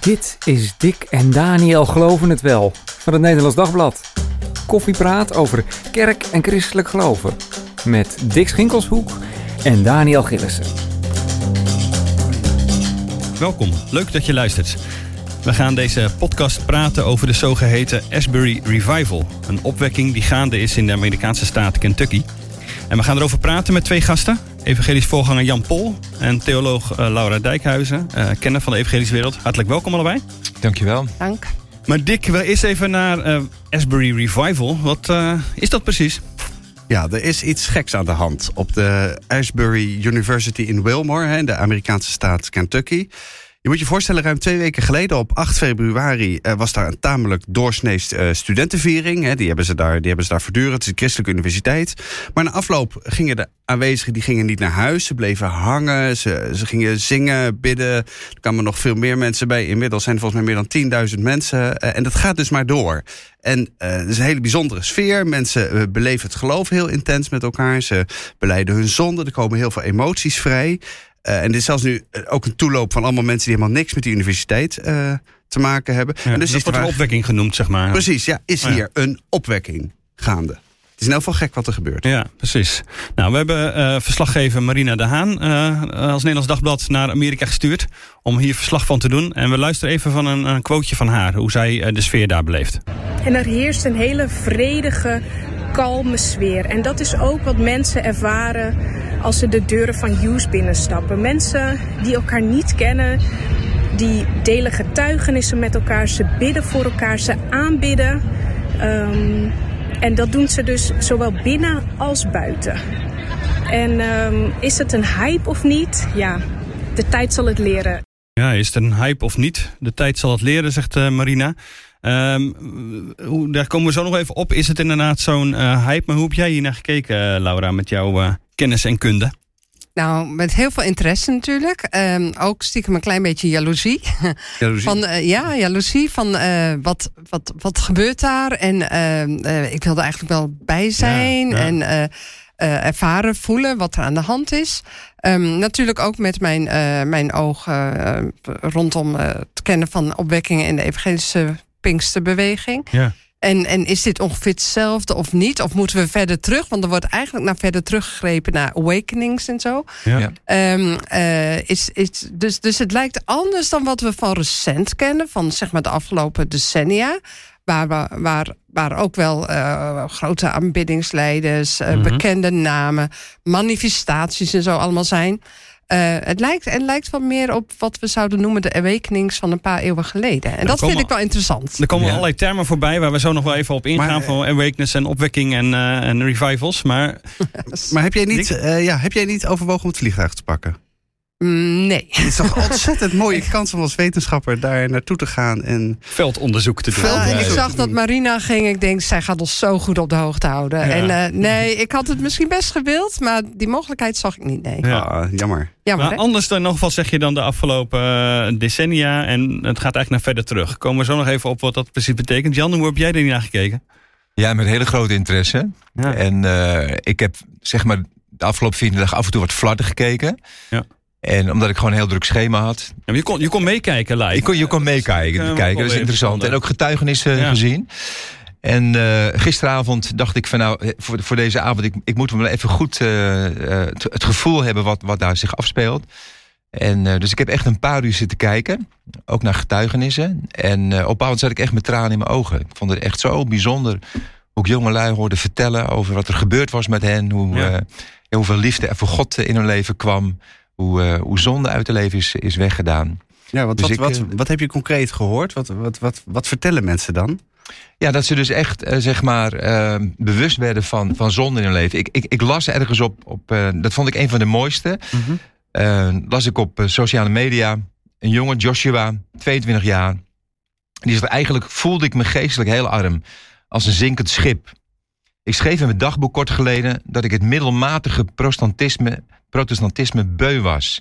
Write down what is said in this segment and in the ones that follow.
Dit is Dick en Daniel Geloven het Wel van het Nederlands Dagblad. Koffiepraat over kerk en christelijk geloven. Met Dick Schinkelshoek en Daniel Gillissen. Welkom, leuk dat je luistert. We gaan deze podcast praten over de zogeheten Asbury Revival. Een opwekking die gaande is in de Amerikaanse staat Kentucky. En we gaan erover praten met twee gasten. Evangelisch voorganger Jan Pol en theoloog uh, Laura Dijkhuizen, uh, kenner van de evangelische wereld. Hartelijk welkom allebei. Dankjewel. Dank. Maar Dick, we eerst even naar uh, Asbury Revival. Wat is dat precies? Ja, er is iets geks aan de hand. Op de Asbury University in Wilmore, in de Amerikaanse staat Kentucky... Je moet je voorstellen, ruim twee weken geleden, op 8 februari, uh, was daar een tamelijk doorsneest uh, studentenviering. Hè. Die, hebben ze daar, die hebben ze daar voortdurend. Het is een christelijke universiteit. Maar na afloop gingen de aanwezigen die gingen niet naar huis. Ze bleven hangen, ze, ze gingen zingen, bidden. Er kwamen nog veel meer mensen bij. Inmiddels zijn er volgens mij meer dan 10.000 mensen. Uh, en dat gaat dus maar door. En het is een hele bijzondere sfeer. Mensen beleven het geloof heel intens met elkaar. Ze beleiden hun zonde. Er komen heel veel emoties vrij. Uh, en dit is zelfs nu eh, ook een toeloop van allemaal mensen die helemaal niks met die universiteit uh, te maken hebben. Ja, en dus is wordt een opwekking genoemd, zeg maar. Precies, ja, is Oh, ja. hier een opwekking gaande. Het is in elk geval gek wat er gebeurt. Ja, precies. Nou, we hebben uh, verslaggever Marina de Haan uh, als Nederlands Dagblad naar Amerika gestuurd om hier verslag van te doen. En we luisteren even van een, een quoteje van haar, hoe zij uh, de sfeer daar beleeft. En er heerst een hele vredige, kalme sfeer. En dat is ook wat mensen ervaren als ze de deuren van Hughes binnenstappen. Mensen die elkaar niet kennen, die delen getuigenissen met elkaar, ze bidden voor elkaar, ze aanbidden. Um, en dat doen ze dus zowel binnen als buiten. En um, is het een hype of niet? Ja, de tijd zal het leren. Ja, is het een hype of niet? De tijd zal het leren, zegt uh, Marina. Um, hoe, daar komen we zo nog even op. Is het inderdaad zo'n uh, hype? Maar hoe heb jij hier naar gekeken, uh, Laura, met jouw kennis en kunde? Nou, met heel veel interesse natuurlijk. Um, ook stiekem een klein beetje jaloezie. Jaloezie? Van, uh, ja, jaloezie van uh, wat, wat, wat gebeurt daar. En uh, ik wilde eigenlijk wel bij zijn. Ja, ja. En ervaren, voelen wat er aan de hand is. Um, natuurlijk ook met mijn, mijn ogen rondom het kennen van opwekkingen in de evangelische Pinksterbeweging. Ja. En, en is dit ongeveer hetzelfde of niet? Of moeten we verder terug? Want er wordt eigenlijk naar verder teruggegrepen naar awakenings en zo. Ja. Um, uh, is, is, dus, dus het lijkt anders dan wat we van recent kennen, van zeg maar de afgelopen decennia. Waar, waar, waar ook wel uh, grote aanbiddingsleiders, uh, Mhm. mm -hmm. bekende namen, manifestaties en zo allemaal zijn. Uh, het, lijkt, het lijkt wel meer op wat we zouden noemen de awakenings van een paar eeuwen geleden. En dat komen, vind ik wel interessant. Er komen ja. allerlei termen voorbij waar we zo nog wel even op ingaan. Maar, van awakeness en opwekking en, uh, en revivals. Maar, maar heb, jij niet, uh, ja, heb jij niet overwogen om het vliegtuig te pakken? Mm, nee. Het is toch een ontzettend mooie kans om als wetenschapper daar naartoe te gaan en veldonderzoek te doen. Ja, ik zag dat Marina ging. Ik denk, zij gaat ons zo goed op de hoogte houden. Ja. En uh, nee, ik had het misschien best gewild, maar die mogelijkheid zag ik niet. Nee. Ja, ah, jammer. jammer maar anders dan nog wat zeg je dan de afgelopen uh, decennia en het gaat eigenlijk naar verder terug. Komen we zo nog even op wat dat precies betekent. Jan, hoe heb jij er niet naar gekeken? Ja, met hele grote interesse. Ja. En uh, ik heb zeg maar de afgelopen vier dagen af en toe wat flarden gekeken. Ja. En omdat ik gewoon een heel druk schema had. Ja, je, kon, je kon meekijken live. Je kon, je kon meekijken, kijken, dat is interessant. En ook getuigenissen ja. gezien. En uh, gisteravond dacht ik van nou, voor, voor deze avond, ik, ik moet me even goed uh, het, het, gevoel hebben wat, wat daar zich afspeelt. En uh, dus ik heb echt een paar uur zitten kijken, ook naar getuigenissen. En op avond zat ik echt met tranen in mijn ogen. Ik vond het echt zo bijzonder hoe ik jongelui hoorde vertellen over wat er gebeurd was met hen. Hoe, hoeveel liefde er voor God in hun leven kwam. Hoe, uh, hoe zonde uit het leven is, is weggedaan. Ja, wat, Dus wat, ik, wat, eh, wat heb je concreet gehoord? Wat, wat, wat, wat vertellen mensen dan? Ja, dat ze dus echt, uh, zeg maar, uh, bewust werden van, van zonde in hun leven. Ik, ik, ik las ergens op, op uh, dat vond ik een van de mooiste. Mm -hmm. las ik op sociale media. Een jongen, Joshua, 22 jaar. Die zegt, eigenlijk voelde ik me geestelijk heel arm. Als een zinkend schip. Ik schreef in mijn dagboek kort geleden dat ik het middelmatige protestantisme, protestantisme beu was.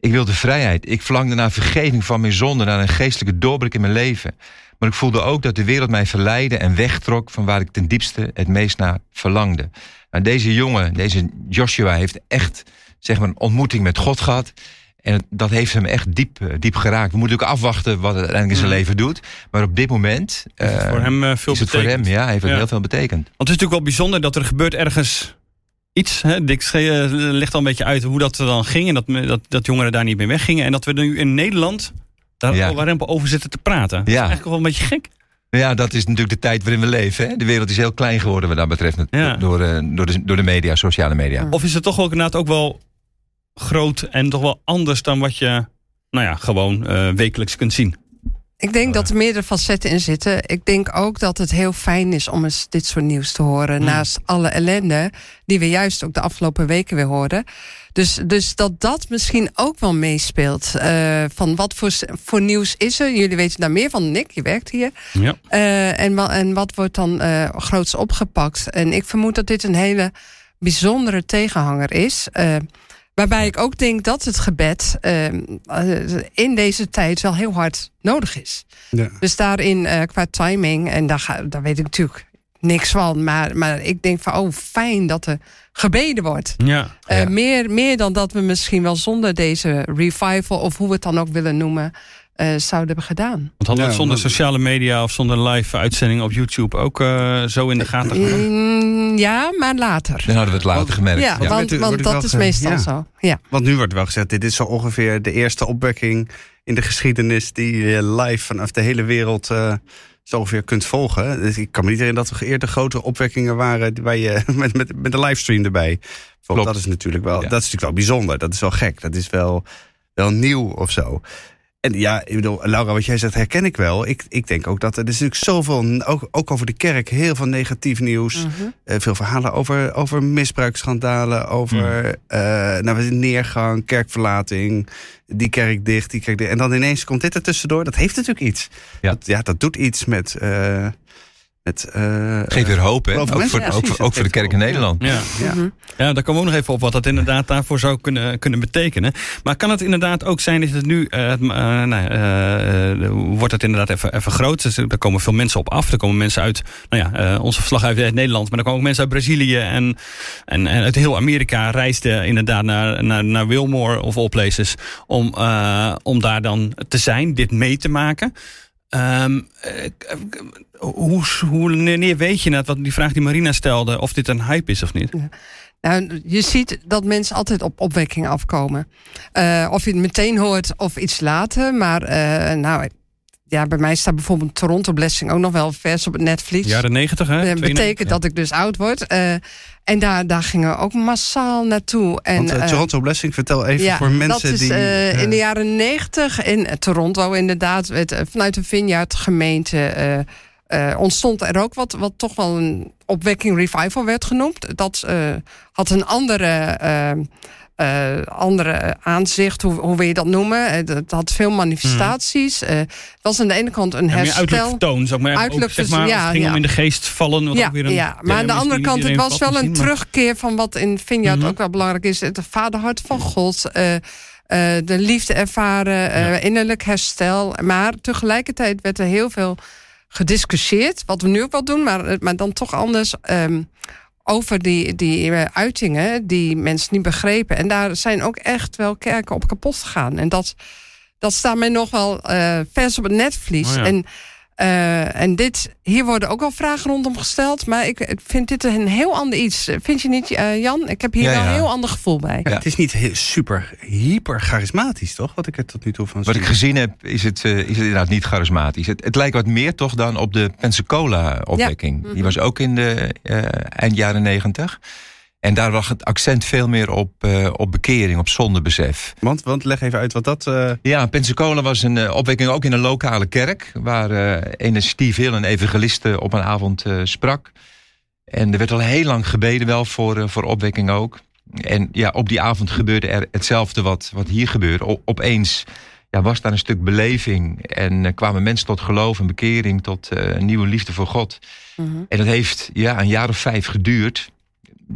Ik wilde vrijheid. Ik verlangde naar vergeving van mijn zonde, naar een geestelijke doorbraak in mijn leven. Maar ik voelde ook dat de wereld mij verleidde en wegtrok van waar ik ten diepste het meest naar verlangde. Nou, deze jongen, deze Joshua, heeft echt zeg maar, een ontmoeting met God gehad. En dat heeft hem echt diep, eh, diep geraakt. We moeten ook afwachten wat het uiteindelijk in zijn leven doet. Maar op dit moment Is het voor hem eh, veel is het voor hem, ja, heeft het Ja. heel veel betekend. Want het is natuurlijk wel bijzonder dat er gebeurt ergens iets. Hè? Dick Schee eh, legt al een beetje uit hoe dat er dan ging. En dat, dat, dat jongeren daar niet mee weggingen. En dat we nu in Nederland daar Ja. al warempel over zitten te praten. Dat is Ja. eigenlijk wel een beetje gek. Ja, dat is natuurlijk de tijd waarin we leven. Hè? De wereld is heel klein geworden wat dat betreft. Ja. Door, eh, door, de, door de media, sociale media. Of is het toch ook inderdaad ook wel groot en toch wel anders dan wat je nou ja, gewoon eh, wekelijks kunt zien. Ik denk dat er meerdere facetten in zitten. Ik denk ook dat het heel fijn is om eens dit soort nieuws te horen. Hmm. Naast alle ellende die we juist ook de afgelopen weken weer hoorden. Dus, dus dat dat misschien ook wel meespeelt. Eh, van wat voor, voor nieuws is er? Jullie weten daar meer van ik. Je werkt hier. Ja. Eh, en, en wat wordt dan eh groots opgepakt? En ik vermoed dat dit een hele bijzondere tegenhanger is. Waarbij ik ook denk dat het gebed eh, eh, in deze tijd wel heel hard nodig is. Ja. Dus daarin eh, qua timing, en daar, ga, daar weet ik natuurlijk niks van. Maar, maar ik denk van, oh fijn dat er gebeden wordt. Ja. Eh, Ja. meer, meer dan dat we misschien wel zonder deze revival... of hoe we het dan ook willen noemen, eh, zouden hebben gedaan. Want hadden we Ja, het zonder sociale media of zonder live uitzendingen op YouTube ook eh, zo in de gaten gehouden? Mm, ja, maar later. Dan hadden we het later gemerkt. Ja, Ja. want, dat is meestal ja. zo. Ja. Want nu wordt wel gezegd, dit is zo ongeveer de eerste opwekking in de geschiedenis die je live vanaf de hele wereld eh, zo ongeveer kunt volgen. Dus ik kan me niet herinneren dat er eerder grote opwekkingen waren waar je met, met, met een livestream erbij. Dat is natuurlijk wel, Ja. dat is natuurlijk wel bijzonder. Dat is wel gek. Dat is wel, wel nieuw of zo. En ja, ik bedoel, Laura, wat jij zegt herken ik wel. Ik, ik denk ook dat er, is natuurlijk zoveel, ook, ook over de kerk, heel veel negatief nieuws. Mhm. Eh, veel verhalen over, over misbruiksschandalen, over eh nou, neergang, kerkverlating, die kerk dicht, die kerk dicht. En dan ineens komt dit er tussendoor. Dat heeft natuurlijk iets. Ja. Dat, ja, dat doet iets met... eh met eh, Geeft weer hoop, hè? Ook mensen, voor, ja, ook, precies. voor- ook voor de Het kerk in Nederland. Ja. ja. Mhm. ja, daar komen we ook nog even op wat dat inderdaad daarvoor zou kunnen, kunnen betekenen. Maar kan het inderdaad ook zijn dat het nu, eh, het, eh, nou, ja, eh, eh, wordt het inderdaad even, even groot. Dus er komen veel mensen op af. Er komen mensen uit, nou ja, eh, onze verslaggever uit Nederland, maar er komen ook mensen uit Brazilië en, en, en uit heel Amerika reisden inderdaad naar, naar, naar Wilmore of all places om, eh, om daar dan te zijn, dit mee te maken. Ehm, eh, hoe, hoe, weet je net, wat die vraag die Marina stelde, of dit een hype is of niet? Nou, je ziet dat mensen altijd op opwekking afkomen. Eh, of je het meteen hoort of iets later. Maar eh, nou, ja, bij mij staat bijvoorbeeld Toronto Blessing ook nog wel vers op het netvlies. Jaren negentig, hè? Dat 92. betekent dat ik dus oud word. Eh, en daar, daar gingen we ook massaal naartoe. En, Want eh, eh, Toronto Blessing, vertel even voor mensen dat is, die... eh, eh, in de jaren negentig in eh, Toronto inderdaad, eh, vanuit de Vineyard gemeente eh, eh, ontstond er ook wat, wat toch wel een opwekking revival werd genoemd. Dat eh, had een andere, eh, eh, andere aanzicht, hoe, hoe wil je dat noemen? Eh, Het had veel manifestaties. Eh, Het was aan de ene kant een Ja, meer uiterlijk herstel. vertoon, zou ik maar Uiterlijk ook, zeg maar, het ja, ging om in de geest vallen. Wat Ja, ook weer een ja, maar aan de andere kant, het was wel een maar- terugkeer van wat in Vineyard Mhm. ook wel belangrijk is. Het vaderhart van God, eh, eh, de liefde ervaren, eh, innerlijk herstel. Maar tegelijkertijd werd er heel veel gediscussieerd, wat we nu ook wel doen, maar, eh, maar dan toch anders. ehm, over die, die eh, uitingen die mensen niet begrepen. En daar zijn ook echt wel kerken op kapot gegaan. En dat, dat staat mij nog wel eh, vers op het netvlies. Oh ja. En, eh, en dit, hier worden ook wel vragen rondom gesteld. Maar ik, ik vind dit een heel ander iets. Vind je niet, eh, Jan? Ik heb hier Ja, wel ja. een heel ander gevoel bij. ja, Het is niet heel, super, hyper charismatisch, toch? Wat ik er tot nu toe van Wat ik zie. gezien heb, is het, eh, is het inderdaad niet charismatisch. Het, het lijkt wat meer toch dan op de Pensacola-opwekking. Ja. Die was ook in de eh, eind jaren negentig. En daar lag het accent veel meer op, eh, op bekering, op zondebesef. Want, want leg even uit wat dat... eh, Ja, Pensacola was een eh, opwekking ook in een lokale kerk... waar eh een Steve Hill, een evangeliste, op een avond eh, sprak. En er werd al heel lang gebeden wel voor, eh, voor opwekking ook. En ja, op die avond gebeurde er hetzelfde wat, wat hier gebeurde. O- opeens ja, was daar een stuk beleving en eh, kwamen mensen tot geloof en bekering... tot eh, een nieuwe liefde voor God. Mhm. En dat heeft ja, een jaar of vijf geduurd.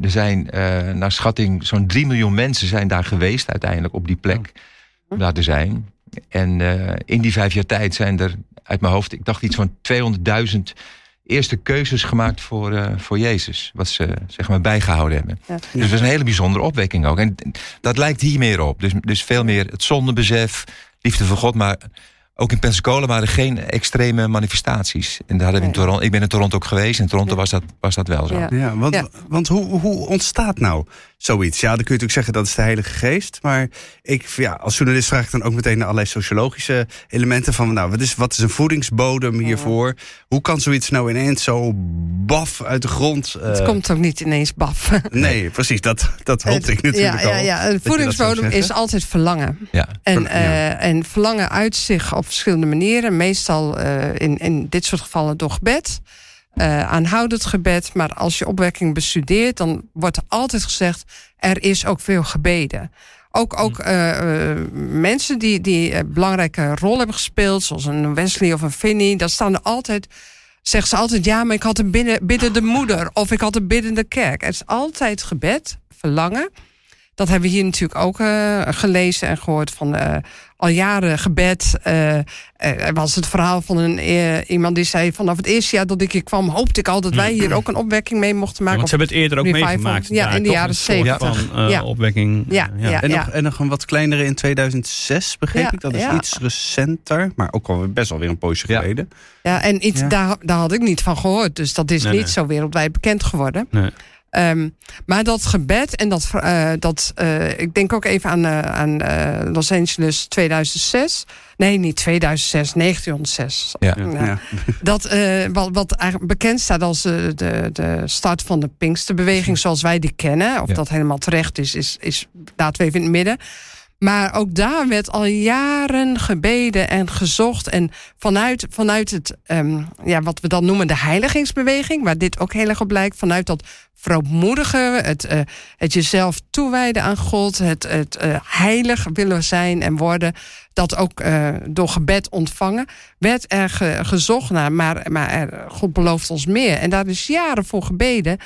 Er zijn eh, naar schatting zo'n 3 miljoen mensen zijn daar geweest uiteindelijk op die plek. Om daar te zijn. En eh, in die vijf jaar tijd zijn er uit mijn hoofd, ik dacht iets van 200.000 eerste keuzes gemaakt voor, eh, voor Jezus. Wat ze zeg maar bijgehouden hebben. Ja. Dus dat is een hele bijzondere opwekking ook. En dat lijkt hier meer op. Dus, dus veel meer het zondebesef, liefde voor God. Maar ook in Pensacola waren er geen extreme manifestaties. En daar hadden we in Nee. Toronto, ik ben in Toronto ook geweest. In Toronto Ja. was, dat, was dat wel zo. Ja. Ja, want, Ja. want hoe, hoe ontstaat nou zoiets? Ja, dan kun je natuurlijk zeggen dat is de Heilige Geest. Maar ik, ja, als journalist vraag ik dan ook meteen naar allerlei sociologische elementen. Van nou, wat is, wat is een voedingsbodem hiervoor? Hoe kan zoiets nou ineens zo baf uit de grond? Het eh, komt ook niet ineens baf. Nee, precies. Dat, dat hoopte ik natuurlijk ja, al. ja, ja. Een voedingsbodem is altijd verlangen. Ja. En, ja. eh, en verlangen uit zich op verschillende manieren. Meestal eh, in, in dit soort gevallen door gebed. Eh, aanhoudend gebed. Maar als je opwekking bestudeert, dan wordt er altijd gezegd: er is ook veel gebeden. Ook, ook eh, mensen die, die een belangrijke rol hebben gespeeld, zoals een Wesley of een Finney, dan staan er altijd. Zeggen ze altijd, ja, maar ik had een binnen, biddende moeder of ik had een biddende kerk. Het is altijd gebed, verlangen. Dat hebben we hier natuurlijk ook eh, gelezen en gehoord van eh, al jaren gebed. Eh, er was het verhaal van een, iemand die zei: vanaf het eerste jaar dat ik hier kwam, hoopte ik al dat wij hier ook een opwekking mee mochten maken. Want ze hebben het eerder ook Revival. meegemaakt. Ja, daar, in de jaren Een soort 70. Van, eh, Ja. opwekking. Ja, ja. En, nog, en nog een wat kleinere in 2006, begreep Ja, ik. Dat is ja. iets recenter, maar ook al best wel weer een poosje Ja. geleden. Ja, en iets, Ja. Daar, daar had ik niet van gehoord. Dus dat is Nee, niet nee. zo wereldwijd bekend geworden. Nee. Ehm, maar dat gebed en dat, eh, dat eh, ik denk ook even aan, eh, aan eh, Los Angeles 2006. Nee, niet 2006, 1906. Ja. Ja. Ja. Dat, eh, wat, wat eigenlijk bekend staat als de, de start van de Pinksterbeweging zoals wij die kennen. Of Ja. dat helemaal terecht is, is, is laten we even in het midden. Maar ook daar werd al jaren gebeden en gezocht. En vanuit, vanuit het, ehm, ja, wat we dan noemen de heiligingsbeweging, waar dit ook heel erg op lijkt, vanuit dat vrouwmoedige, het, eh, het jezelf toewijden aan God, het, het eh, heilig willen zijn en worden, dat ook eh, door gebed ontvangen, werd er ge- gezocht naar. Maar, maar God belooft ons meer. En daar is jaren voor gebeden.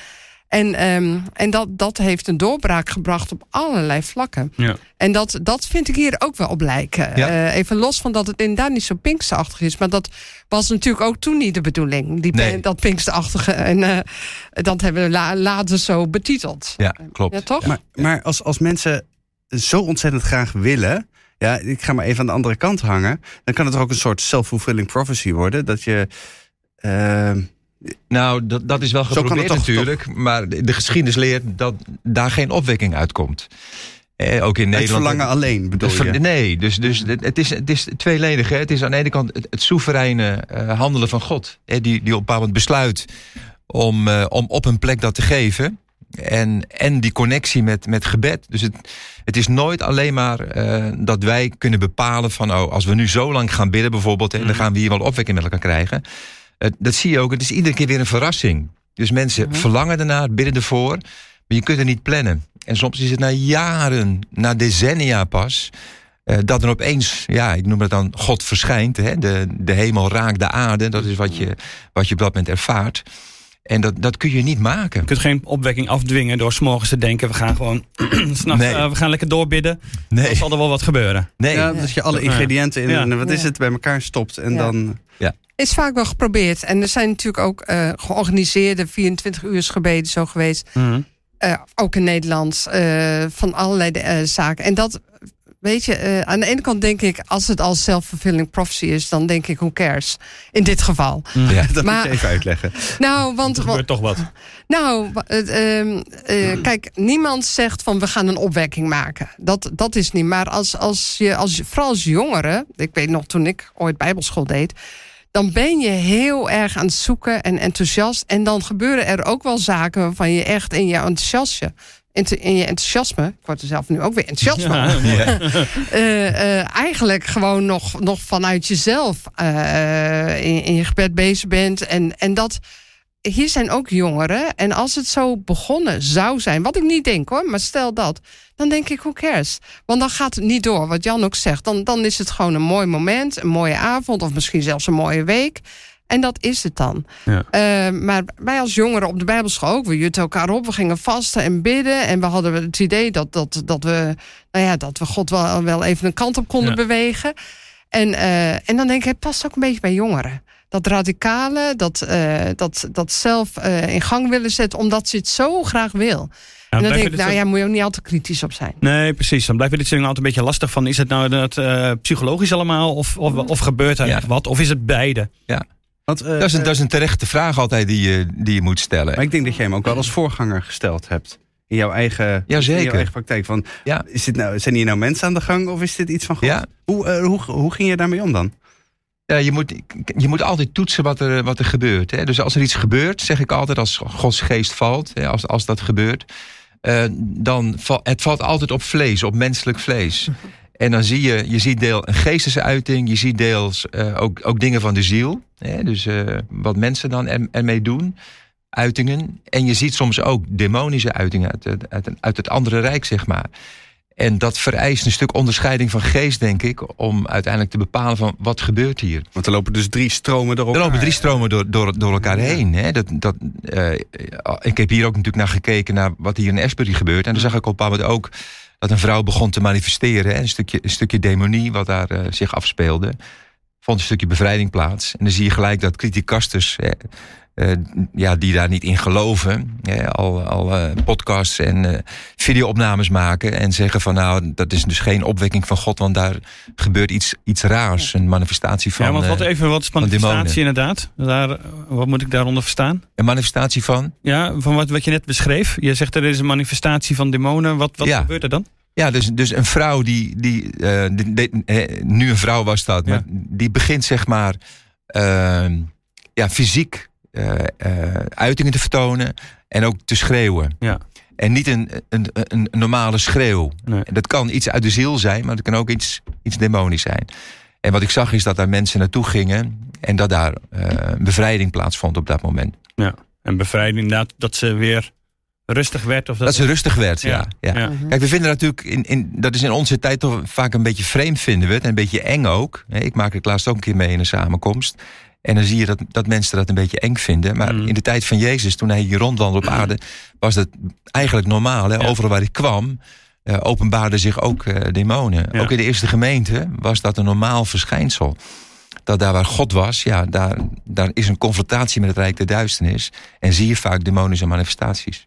En, ehm, en dat, dat heeft een doorbraak gebracht op allerlei vlakken. Ja. En dat, dat vind ik hier ook wel op lijken. Ja. Eh, even los van dat het inderdaad niet zo pinksterachtig is. Maar dat was natuurlijk ook toen niet de bedoeling. Die, Nee. Dat pinksterachtige. En eh, dat hebben we la- later zo betiteld. Ja, klopt. Ja, toch? Maar, maar als, als mensen zo ontzettend graag willen. Ja, ik ga maar even aan de andere kant hangen. Dan kan het ook een soort self-fulfilling prophecy worden. Dat je. ehm, Nou, dat, dat is wel het geprobeerd toch- natuurlijk. Maar de, de geschiedenis leert dat daar geen opwekking uitkomt. Eh, ook in het Nederland. verlangen alleen bedoel Het je? Nee, dus, dus het, het is, het is tweeledig. Hè. Het is aan de ene kant het, het soevereine eh, handelen van God. Hè, die, die op een bepaald moment besluit om, eh, om op een plek dat te geven. En, en die connectie met, met gebed. Dus het, het is nooit alleen maar eh, dat wij kunnen bepalen van... Oh, als we nu zo lang gaan bidden bijvoorbeeld... hè, dan gaan we hier wel opwekking met elkaar krijgen. Dat zie je ook. Het is iedere keer weer een verrassing. Dus mensen verlangen ernaar, bidden ervoor. Maar je kunt het niet plannen. En soms is het na jaren, na decennia pas... eh, dat er opeens, ja, ik noem het dan, God verschijnt. Hè? De, de hemel raakt de aarde. Dat is wat je, wat je op dat moment ervaart. En dat, dat kun je niet maken. Je kunt geen opwekking afdwingen door s'morgens te denken... we gaan gewoon s'nachts, Nee. eh, we gaan lekker doorbidden. Dan Nee, zal er wel wat gebeuren. nee. Ja, dat je alle ingrediënten in Ja. en wat is Ja. het bij elkaar stopt. En Ja. dan. Is vaak wel geprobeerd. En er zijn natuurlijk ook eh, georganiseerde 24 uur gebeden zo geweest. Eh, ook in Nederland. eh, van allerlei eh, zaken. En dat, weet je, eh, aan de ene kant denk ik, als het al self-fulfilling prophecy is, dan denk ik, who cares? In dit geval. Ja. Dat Maar- moet je even uitleggen. Nou, want. Er gebeurt toch wat. Nou, ehm, eh, kijk, niemand zegt van we gaan een opwekking maken. Dat, dat is niet. Maar als, als je, als, vooral als jongere, ik weet nog toen ik ooit bijbelschool deed, dan ben je heel erg aan het zoeken en enthousiast. En dan gebeuren er ook wel zaken waarvan je echt in je enthousiasme. In, je enthousiasme, ik word er zelf nu ook weer enthousiast van. Ja, Eh, eh, eigenlijk gewoon nog, nog vanuit jezelf eh, in, in je gebed bezig bent. En, en dat. Hier zijn ook jongeren. En als het zo begonnen zou zijn, wat ik niet denk hoor, maar stel dat, dan denk ik, who cares? Want dan gaat het niet door, wat Jan ook zegt. Dan, dan is het gewoon een mooi moment, een mooie avond, of misschien zelfs een mooie week. En dat is het dan. Ja. Eh, maar wij als jongeren op de Bijbelschool ook. We jutten elkaar op. We gingen vasten en bidden. En we hadden het idee dat, dat, dat, we, nou ja, dat we God wel, wel even een kant op konden Ja. bewegen. En, eh, en dan denk ik, het past ook een beetje bij jongeren. Dat radicale, dat, uh, dat, dat zelf uh, in gang willen zetten, omdat ze het zo graag wil. en dan denk ik, nou ja, moet je ook niet altijd kritisch op zijn. Nee, precies. Dan blijft dit soort altijd een beetje lastig van, is het nou dat, uh, psychologisch allemaal, of, of, of gebeurt er ja. echt wat, of is het beide? Ja. Want, dat, is een, dat is een terechte vraag altijd die je, die je moet stellen. Maar ik denk dat jij hem ook wel als voorganger gesteld hebt in jouw eigen, Jazeker. In jouw eigen praktijk. Van, ja. is dit nou, zijn hier nou mensen aan de gang of is dit iets van God? Ja. Hoe, uh, hoe, hoe ging je daarmee om dan? Ja, je, moet, je moet altijd toetsen wat er, wat er gebeurt. Hè. Dus als er iets gebeurt, zeg ik altijd, als Gods geest valt, hè, als, als dat gebeurt, uh, dan val, het valt altijd op vlees, op menselijk vlees. En dan zie je, je ziet deel een geestesuiting, je ziet deels uh, ook, ook dingen van de ziel. Hè, dus uh, wat mensen dan er, ermee doen uitingen. En je ziet soms ook demonische uitingen uit, uit het andere rijk, zeg maar. En dat vereist een stuk onderscheiding van geest, denk ik, om uiteindelijk te bepalen van wat gebeurt hier. Want er lopen dus drie stromen door elkaar. Er lopen drie stromen door, door, door elkaar heen. Hè. Dat, dat, uh, ik heb hier ook natuurlijk naar gekeken naar wat hier in Esbury gebeurt. En dan zag ik op een ook dat een vrouw begon te manifesteren. Hè. Een, stukje, een stukje demonie wat daar uh, zich afspeelde. Vond een stukje bevrijding plaats. En dan zie je gelijk dat criticasters uh, ja, die daar niet in geloven, al, al uh, podcasts en uh, videoopnames maken en zeggen van nou, dat is dus geen opwekking van God, want daar gebeurt iets, iets raars, een manifestatie van. Ja, want wat even, wat is manifestatie inderdaad? Daar, wat moet ik daaronder verstaan? Een manifestatie van? Ja, van wat, wat je net beschreef. Je zegt er is een manifestatie van demonen. Wat, wat ja. gebeurt er dan? Ja, dus, dus een vrouw die, die, die, die nu een vrouw was dat, ja. maar die begint zeg maar ja, fysiek uitingen te vertonen en ook te schreeuwen. Ja. En niet een, een, een normale schreeuw. Nee. Dat kan iets uit de ziel zijn, maar het kan ook iets, iets demonisch zijn. En wat ik zag is dat daar mensen naartoe gingen en dat daar uh, bevrijding plaatsvond op dat moment. Ja, en bevrijding inderdaad dat ze weer rustig werd? Of dat, dat ze rustig werd, ja. ja. ja. Kijk, we vinden natuurlijk, in, in, dat is in onze tijd toch vaak een beetje vreemd vinden we het. En een beetje eng ook. Ik maak het laatst ook een keer mee in een samenkomst. En dan zie je dat, dat mensen dat een beetje eng vinden. Maar mm. in de tijd van Jezus, toen hij hier rondwandelde op aarde, was dat eigenlijk normaal. Hè? Ja. Overal waar hij kwam, uh, openbaarden zich ook uh, demonen. Ja. Ook in de eerste gemeente was dat een normaal verschijnsel. Dat daar waar God was, ja, daar, daar is een confrontatie met het Rijk der Duisternis. En zie je vaak demonische manifestaties.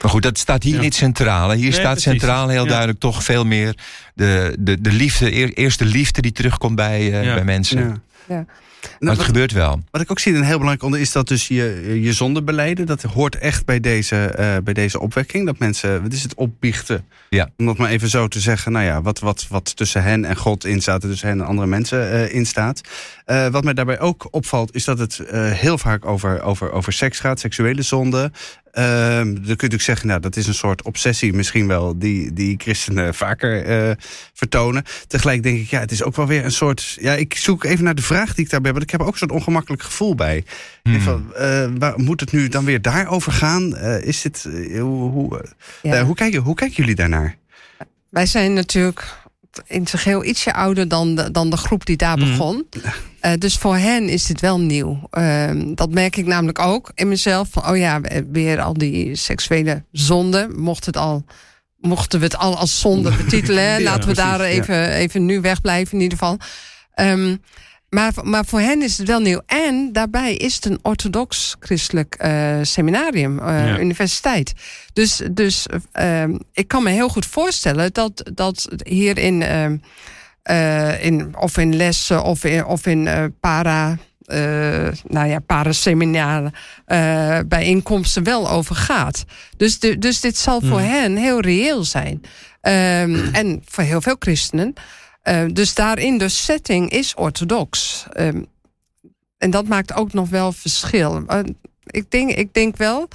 Maar goed, dat staat hier Ja. niet centraal. Hier Nee, staat precies. centraal heel Ja. duidelijk toch veel meer de, de, de liefde, eer- eerst de liefde die terugkomt bij, uh, Ja. bij mensen. Ja. Maar Nou, het wat, gebeurt wel. wat ik ook zie, een heel belangrijk onder is dat dus je, je zonde beleiden. Dat hoort echt bij deze, uh, bij deze opwekking. Dat mensen, wat is het, opbiechten. Ja. Om dat maar even zo te zeggen. Nou ja, wat, wat, wat tussen hen en God in staat. en Tussen hen en andere mensen uh, in staat. Uh, wat mij daarbij ook opvalt, is dat het heel vaak over, over, over seks gaat. Seksuele zonde. Uh, dan kun je natuurlijk zeggen, nou, dat is een soort obsessie misschien wel... die, die christenen vaker uh, vertonen. Tegelijk denk ik, ja, het is ook wel weer een soort... Ja, ik zoek even naar de vraag die ik daarbij heb. Want ik heb er ook een soort ongemakkelijk gevoel bij. Hmm. Van, uh, waar, moet het nu dan weer daarover gaan? Uh, is dit, uh, hoe, hoe, Ja. hoe, kijken, hoe kijken jullie daarnaar? Wij zijn natuurlijk in zijn geheel ietsje ouder dan de, dan de groep die daar Mhm. begon. Uh, dus voor hen is dit wel nieuw. Uh, dat merk ik namelijk ook in mezelf. Van, oh ja, weer al die seksuele zonden. Mocht het al, mochten we het al als zonde betitelen. Ja, Laten we precies, daar even, ja. even nu wegblijven in ieder geval. Um, maar, maar voor hen is het wel nieuw. En daarbij is het een orthodox-christelijk uh, seminarium, uh, ja. universiteit. Dus, dus uh, ik kan me heel goed voorstellen dat, dat hier in, uh, in, of in lessen of in, of in para. nou ja, paraseminare bijeenkomsten wel over gaat. Dus, de, dus dit zal voor Hmm. hen heel reëel zijn. Um, en voor heel veel christenen. Uh, dus daarin de setting is orthodox. Um, en dat maakt ook nog wel verschil. Uh, ik, denk, ik denk wel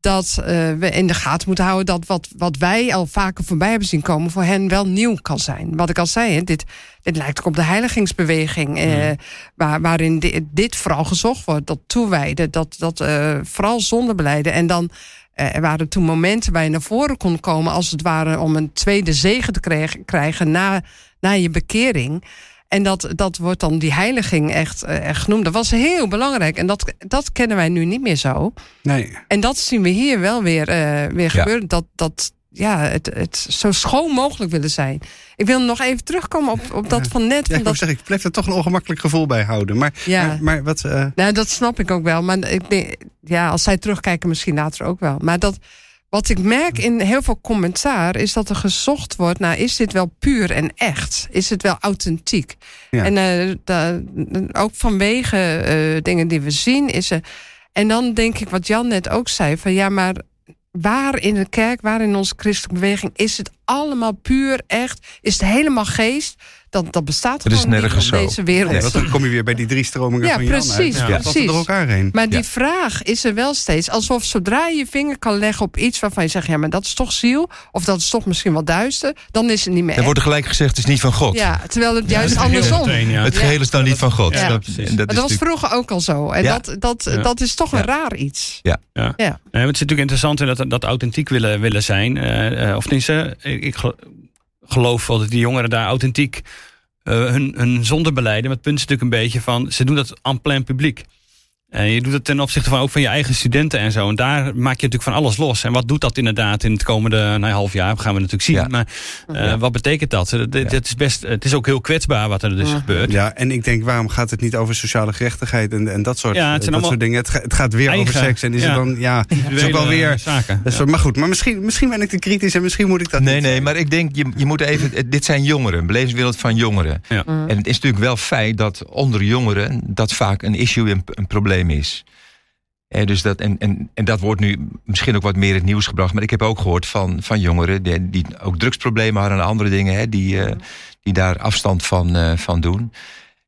dat uh, we in de gaten moeten houden dat wat, wat wij al vaker voorbij hebben zien komen, voor hen wel nieuw kan zijn. Wat ik al zei, dit, dit lijkt ook op de heiligingsbeweging, mm. waar, waarin dit, dit, vooral gezocht wordt, dat toewijden, dat, dat vooral zondebeleiden. En dan er waren toen momenten waar je naar voren kon komen, als het ware om een tweede zegen te krijgen, krijgen na, na je bekering. En dat, dat wordt dan die heiliging echt, echt genoemd. Dat was heel belangrijk. En dat, dat kennen wij nu niet meer zo. Nee. En dat zien we hier wel weer, uh, weer gebeuren. Ja. Dat, dat, ja, het, het zo schoon mogelijk willen zijn. Ik wil nog even terugkomen op, op dat van net. Ja, van ik, dat, zeg, ik bleef er toch een ongemakkelijk gevoel bij houden. Maar, Ja. maar, maar wat... eh, Nou, dat snap ik ook wel. Maar ik ja, als zij terugkijken, misschien later ook wel. Maar dat, wat ik merk in heel veel commentaar is dat er gezocht wordt naar: is dit wel puur en echt? Is het wel authentiek? Ja. En eh, da- ook vanwege eh, dingen die we zien, is er. En dan denk ik wat Jan net ook zei: van ja, maar waar in de kerk, waar in onze christelijke beweging is het allemaal puur echt? Is het helemaal geest? Dat, dat bestaat Het is gewoon niet nergens zo. deze wereld. nee, want dan kom je weer bij die drie stromingen Ja, van Jan uit. precies, Ja, precies. door elkaar heen. Maar die vraag is er wel steeds. Alsof zodra je je vinger kan leggen op iets waarvan je zegt... ja, maar dat is toch ziel, of dat is toch misschien wel duister... dan is het niet meer Er wordt er gelijk gezegd, het is niet van God. Ja, terwijl het juist dat is andersom. meteen, ja. Het geheel is dan niet van God. Ja. Dat, dat is dat was vroeger ook al zo. En Ja. dat, dat, Ja. dat is toch een raar iets. Ja. Ja. Het is natuurlijk interessant in dat, dat authentiek willen, willen zijn. Eh, eh, of tenminste, ik, geloof wel dat die jongeren daar authentiek eh, hun, hun zonde beleiden. Maar het punt is natuurlijk een beetje van, ze doen dat en plein publiek. En je doet het ten opzichte van ook van je eigen studenten en zo. En daar maak je natuurlijk van alles los. En wat doet dat inderdaad in het komende nou, half jaar? Gaan we natuurlijk zien. Ja. Maar eh, wat betekent dat? Het, het- het is best, het is ook heel kwetsbaar wat er dus gebeurt. Ja, en ik denk, waarom gaat het niet over sociale gerechtigheid en, en dat soort, Ja, het zijn dat soort dingen? Het, ga- het gaat weer eigen- over seks. En is ja. het dan, ja, dat is ook wel weer. zaken. dat Maar goed, maar misschien, misschien ben ik te kritisch en misschien moet ik dat Nee, niet nee, maar ik denk, je, je moet even. het- Dit zijn jongeren, belevingswereld van jongeren. Ja. En het is natuurlijk wel feit dat onder jongeren dat vaak een issue, een, een probleem is. Eh, dus dat, en, en, en dat wordt nu misschien ook wat meer in het nieuws gebracht. Maar ik heb ook gehoord van, van jongeren die, die ook drugsproblemen hadden en andere dingen, hè, die, eh, die daar afstand van, eh, van doen.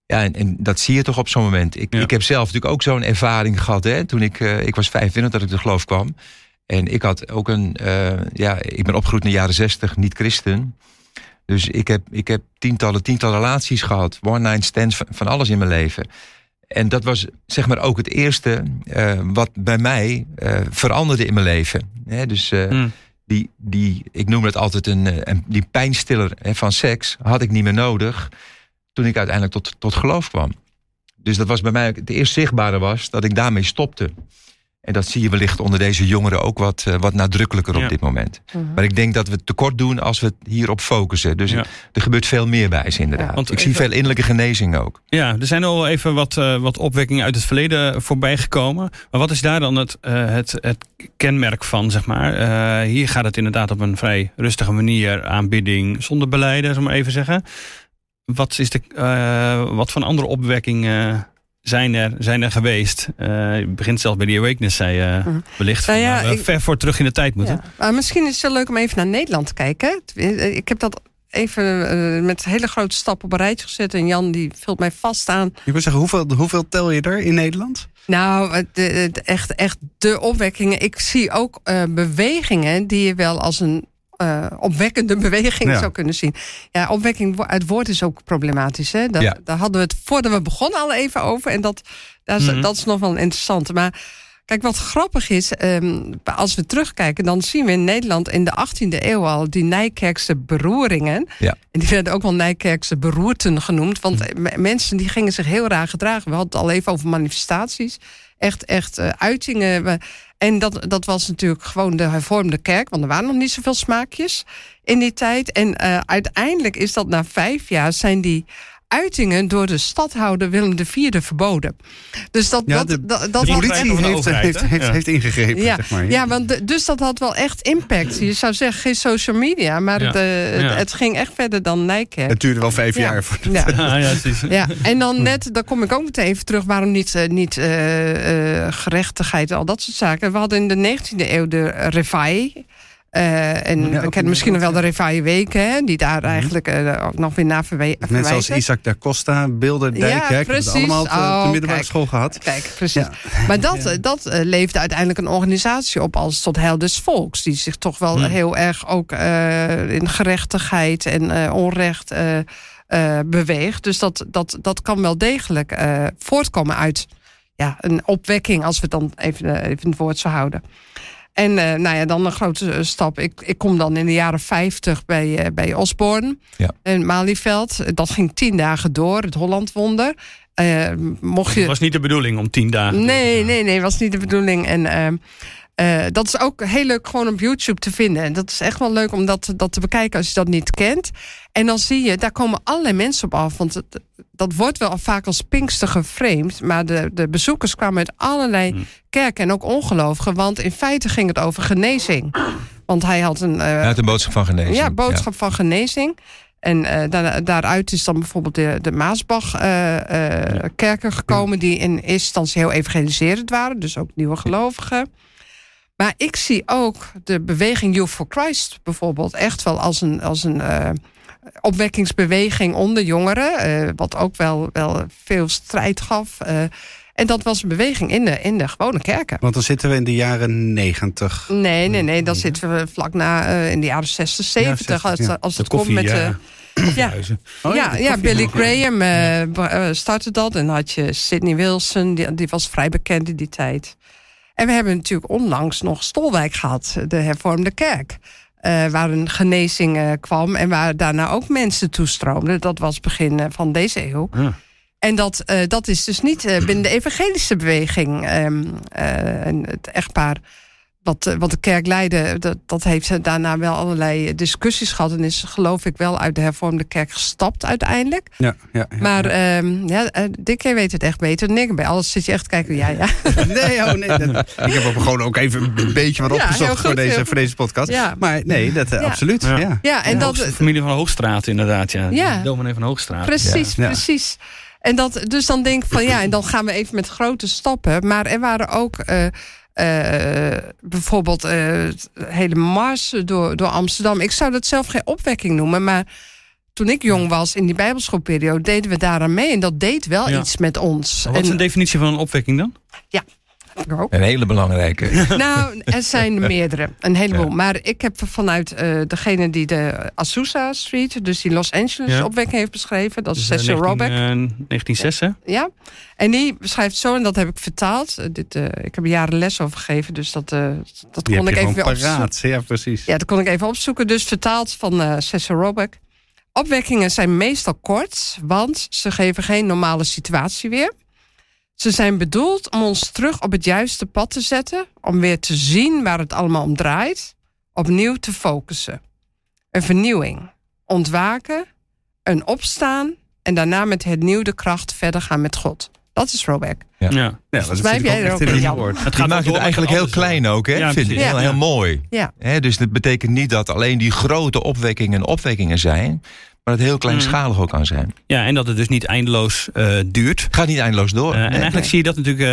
Ja, en, en dat zie je toch op zo'n moment. Ik, Ja. ik heb zelf natuurlijk ook zo'n ervaring gehad. Hè, toen ik, eh, ik was 25 dat ik de geloof kwam. En ik had ook een, ja, ik ben opgegroeid in de jaren 60, niet christen. Dus ik heb, ik heb tientallen, tientallen relaties gehad. One night stands, van, van alles in mijn leven. En dat was zeg maar ook het eerste eh, wat bij mij eh, veranderde in mijn leven. Dus eh, Mm. die, die, ik noem het altijd een, een die pijnstiller van seks, had ik niet meer nodig toen ik uiteindelijk tot, tot geloof kwam. Dus dat was bij mij het eerst zichtbare was dat ik daarmee stopte. En dat zie je wellicht onder deze jongeren ook wat, eh, wat nadrukkelijker op Ja. dit moment. Mhm. Maar ik denk dat we tekort doen als we het hierop focussen. Dus Ja. er gebeurt veel meer bij ze inderdaad. Ja, want ik zie veel innerlijke genezing ook. Ja, er zijn al even wat, eh, wat opwekkingen uit het verleden voorbij gekomen. Maar wat is daar dan het, eh, het, het kenmerk van, zeg maar? Eh, hier gaat het inderdaad op een vrij rustige manier aanbidding zonder beleiden, zullen we maar even zeggen. Wat, is de, eh, wat voor andere opwekkingen zijn er, zijn er geweest? Eh, je begint zelfs bij die awakeness, zei je Mhm. wellicht. Nou van, ja, ik- ver voor terug in de tijd moeten. Ja. Maar misschien is het wel leuk om even naar Nederland te kijken. Eh, Ik heb dat even eh, met hele grote stappen op een rijtje gezet. En Jan die vult mij vast aan. Ik wil zeggen, hoeveel, hoeveel tel je er in Nederland? Nou, de- echt, echt de opwekkingen. Ik zie ook eh, bewegingen die je wel als een eh, opwekkende beweging Ja. zou kunnen zien. Ja, opwekking uit woord is ook problematisch. Hè? Daar, Ja. daar hadden we het voordat we begonnen al even over. En dat, dat, is, Mhm. dat is nog wel interessant. Maar kijk, wat grappig is, ehm, als we terugkijken, dan zien we in Nederland in de 18e eeuw al die Nijkerkse beroeringen. Ja. En die werden ook wel Nijkerkse beroerten genoemd. Want Mhm. mensen die gingen zich heel raar gedragen. We hadden het al even over manifestaties. Echt, echt eh, uitingen. En dat, dat was natuurlijk gewoon de hervormde kerk. Want er waren nog niet zoveel smaakjes in die tijd. En eh, uiteindelijk is dat na vijf jaar zijn die uitingen door de stadhouder Willem IV verboden. Dus dat, Ja, dat, de- dat, De had politie de heeft, overheid, heeft, heeft, Ja. heeft ingegrepen, ja, zeg maar. ja, want de- dus dat had wel echt impact. Je zou zeggen, geen social media, maar het, eh, Ja. het, het ging echt verder dan Nijkerk. Het duurde wel vijf Ja. jaar. Voor Ja. Ah, ja, precies. Ja, en dan net, daar kom ik ook meteen even terug, waarom niet, eh, niet eh, eh, gerechtigheid en al dat soort zaken. We hadden in de 19e eeuw de Revaille. Eh, en Ja, we kennen misschien nog wel de Revaille weken, hè, die daar eigenlijk eh, ook nog weer naar verwe- Mensen als verwijzen. Isaac da Costa, Beelden, Ja, het allemaal op de, Oh, de middelbare school gehad. Kijk, precies. Ja. Maar dat, dat eh, leefde uiteindelijk een organisatie op als tot heil des volks. Die zich toch wel Hmm. heel erg ook in gerechtigheid en onrecht beweegt. Dus dat, dat, dat kan wel degelijk voortkomen uit ja, een opwekking, als we het dan even, even het woord zo houden. En eh, nou ja, dan een grote eh, stap. Ik, ik kom dan in de jaren 50 bij, eh, bij Osborne Ja. in Malieveld. Dat ging tien dagen door, het Hollandwonder. Eh mocht je Het was niet de bedoeling om tien dagen. Nee, nee, nee, was niet de bedoeling. En, Eh, dat is ook heel leuk gewoon op YouTube te vinden. En dat is echt wel leuk om dat, dat te bekijken als je dat niet kent. En dan zie je, daar komen allerlei mensen op af. Want het, dat wordt wel vaak als Pinkster geframed. Maar de, de bezoekers kwamen uit allerlei Hmm. kerken en ook ongelovigen. Want in feite ging het over genezing. Want hij had een, eh, een boodschap van genezing. ja, boodschap van genezing. En eh, daar, daaruit is dan bijvoorbeeld de, de Maasbach-kerken gekomen... die in eerste instantie heel evangeliserend waren. Dus ook nieuwe gelovigen. Maar ik zie ook de beweging Youth for Christ bijvoorbeeld... echt wel als een, als een eh, opwekkingsbeweging onder jongeren. eh, wat ook wel, wel veel strijd gaf. eh. en dat was een beweging in de, in de gewone kerken. Want dan zitten we in de jaren negentig. Nee, nee, nee. Dan zitten we vlak na eh, in de jaren 60, 70. 60, als, ja. als De het komt met... ja. eh, ja, Huizen. Oh, ja, de ja. Billy Graham startte dat. En dan had je Sidney Wilson, die, die was vrij bekend in die tijd. En we hebben natuurlijk onlangs nog Stolwijk gehad, de hervormde kerk. eh, waar een genezing eh, kwam en waar daarna ook mensen toestroomden. Dat was begin eh, van deze eeuw. Ja. En dat, dat is dus niet binnen de evangelische beweging. en het echtpaar wat, eh, wat de kerk leidde, dat, dat heeft daarna wel allerlei discussies gehad. En is geloof ik wel uit de hervormde kerk gestapt uiteindelijk. Ja, ja, ja. Maar ehm, ja, eh, Dick, jij weet het echt beter ik. Bij alles zit je echt te kijken. Ja, ja. Nee, oh nee. dat- ik heb ook gewoon ook even een beetje wat opgezocht goed, voor, deze, voor deze podcast. Ja. Maar nee, dat eh, Ja. absoluut. Ja. Ja. ja, en dat, De familie van Hoogstraat inderdaad, ja. Ja. Dominee van Hoogstraat. Precies, Ja. precies. En dat, dus dan denk ik van ja, en dan gaan we even met grote stappen. Maar er waren ook eh, eh, bijvoorbeeld eh, hele marsen door, door Amsterdam. Ik zou dat zelf geen opwekking noemen, maar toen ik jong was in die Bijbelschoolperiode deden we daaraan mee. En dat deed wel Ja. iets met ons. Wat is En- een definitie van een opwekking dan? Een hele belangrijke. Nou, er zijn er meerdere. Een heleboel. Maar ik heb vanuit eh, degene die de Azusa Street, dus die Los Angeles Ja. opwekking heeft beschreven. Dat is Dus, eh, Cecil 19, Robeck. eh, 1906, hè? Ja, en die beschrijft zo, en dat heb ik vertaald. Eh, dit, eh, ik heb er jaren les over gegeven, dus dat, eh, dat Die kon ik even weer opzoeken. paraat. Ja, precies. Ja, dat kon ik even opzoeken. Dus vertaald van eh Cecil Robeck. Opwekkingen zijn meestal kort, want ze geven geen normale situatie weer. Ze zijn bedoeld om ons terug op het juiste pad te zetten, om weer te zien waar het allemaal om draait, opnieuw te focussen. Een vernieuwing, ontwaken, een opstaan en daarna met hernieuwde kracht verder gaan met God. Dat is Robeck. Ja. Ja. Ja, dat jij ook echt ook in een het woord. Gaat maakt het eigenlijk heel klein ook, hè? Ja, vind ik. Heel, heel mooi. Ja. Hè, dus dat betekent niet dat alleen die grote opwekkingen opwekkingen zijn, maar het heel kleinschalig ook kan zijn. Ja, en dat het dus niet eindeloos eh, duurt. Het gaat niet eindeloos door. Eh, en Nee. eigenlijk zie je dat natuurlijk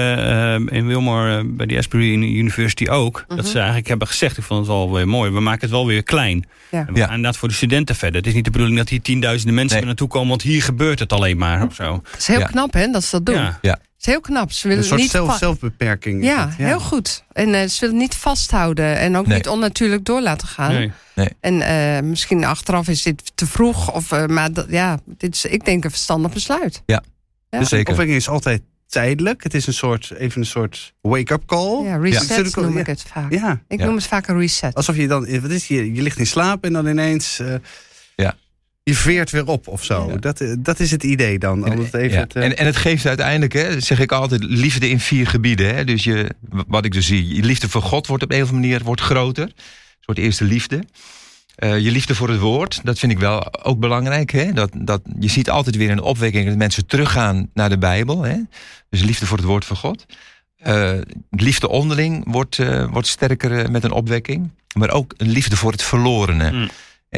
eh, in Wilmore bij de Asbury University ook. Dat ze eigenlijk hebben gezegd, ik vond het wel weer mooi, we maken het wel weer klein. Ja. En we gaan inderdaad voor de studenten verder. Het is niet de bedoeling dat hier tienduizenden mensen Nee. naartoe komen, want hier gebeurt het alleen maar of zo. Het is heel Ja. knap hè, dat ze dat doen. Ja. Ja. Is heel knap. Ze willen Een soort niet zelf, zelfbeperking. Ja, heel goed. En eh, ze willen niet vasthouden en ook Nee. niet onnatuurlijk door laten gaan. Nee. En eh, misschien achteraf is dit te vroeg. Of, eh, maar dat, ja, dit is, ik denk een verstandig besluit. Ja. Ja. Dus Zeker. opwekking is altijd tijdelijk. Het is een soort, even een soort wake-up call. Ja, reset Natuurlijk wel, noem ja. ik het vaak. Ja, Ik Ja. noem het vaak een reset. alsof je dan, wat is je, je ligt in slaap en dan ineens, eh, Ja. Je veert weer op of zo. Ja. Dat, eh, dat is het idee dan. Om het even Ja. te- En, en het geeft uiteindelijk, hè, zeg ik altijd, liefde in vier gebieden. Hè. Dus je, wat ik dus zie, je liefde voor God wordt op een of andere manier wordt groter. Een soort eerste liefde. Eh, je liefde voor het woord, dat vind ik wel ook belangrijk. Hè? Dat, dat, je ziet altijd weer een opwekking dat mensen teruggaan naar de Bijbel. Hè? Dus liefde voor het woord van God. Eh, liefde onderling wordt, eh, wordt sterker eh, met een opwekking. Maar ook een liefde voor het verlorene. Mm.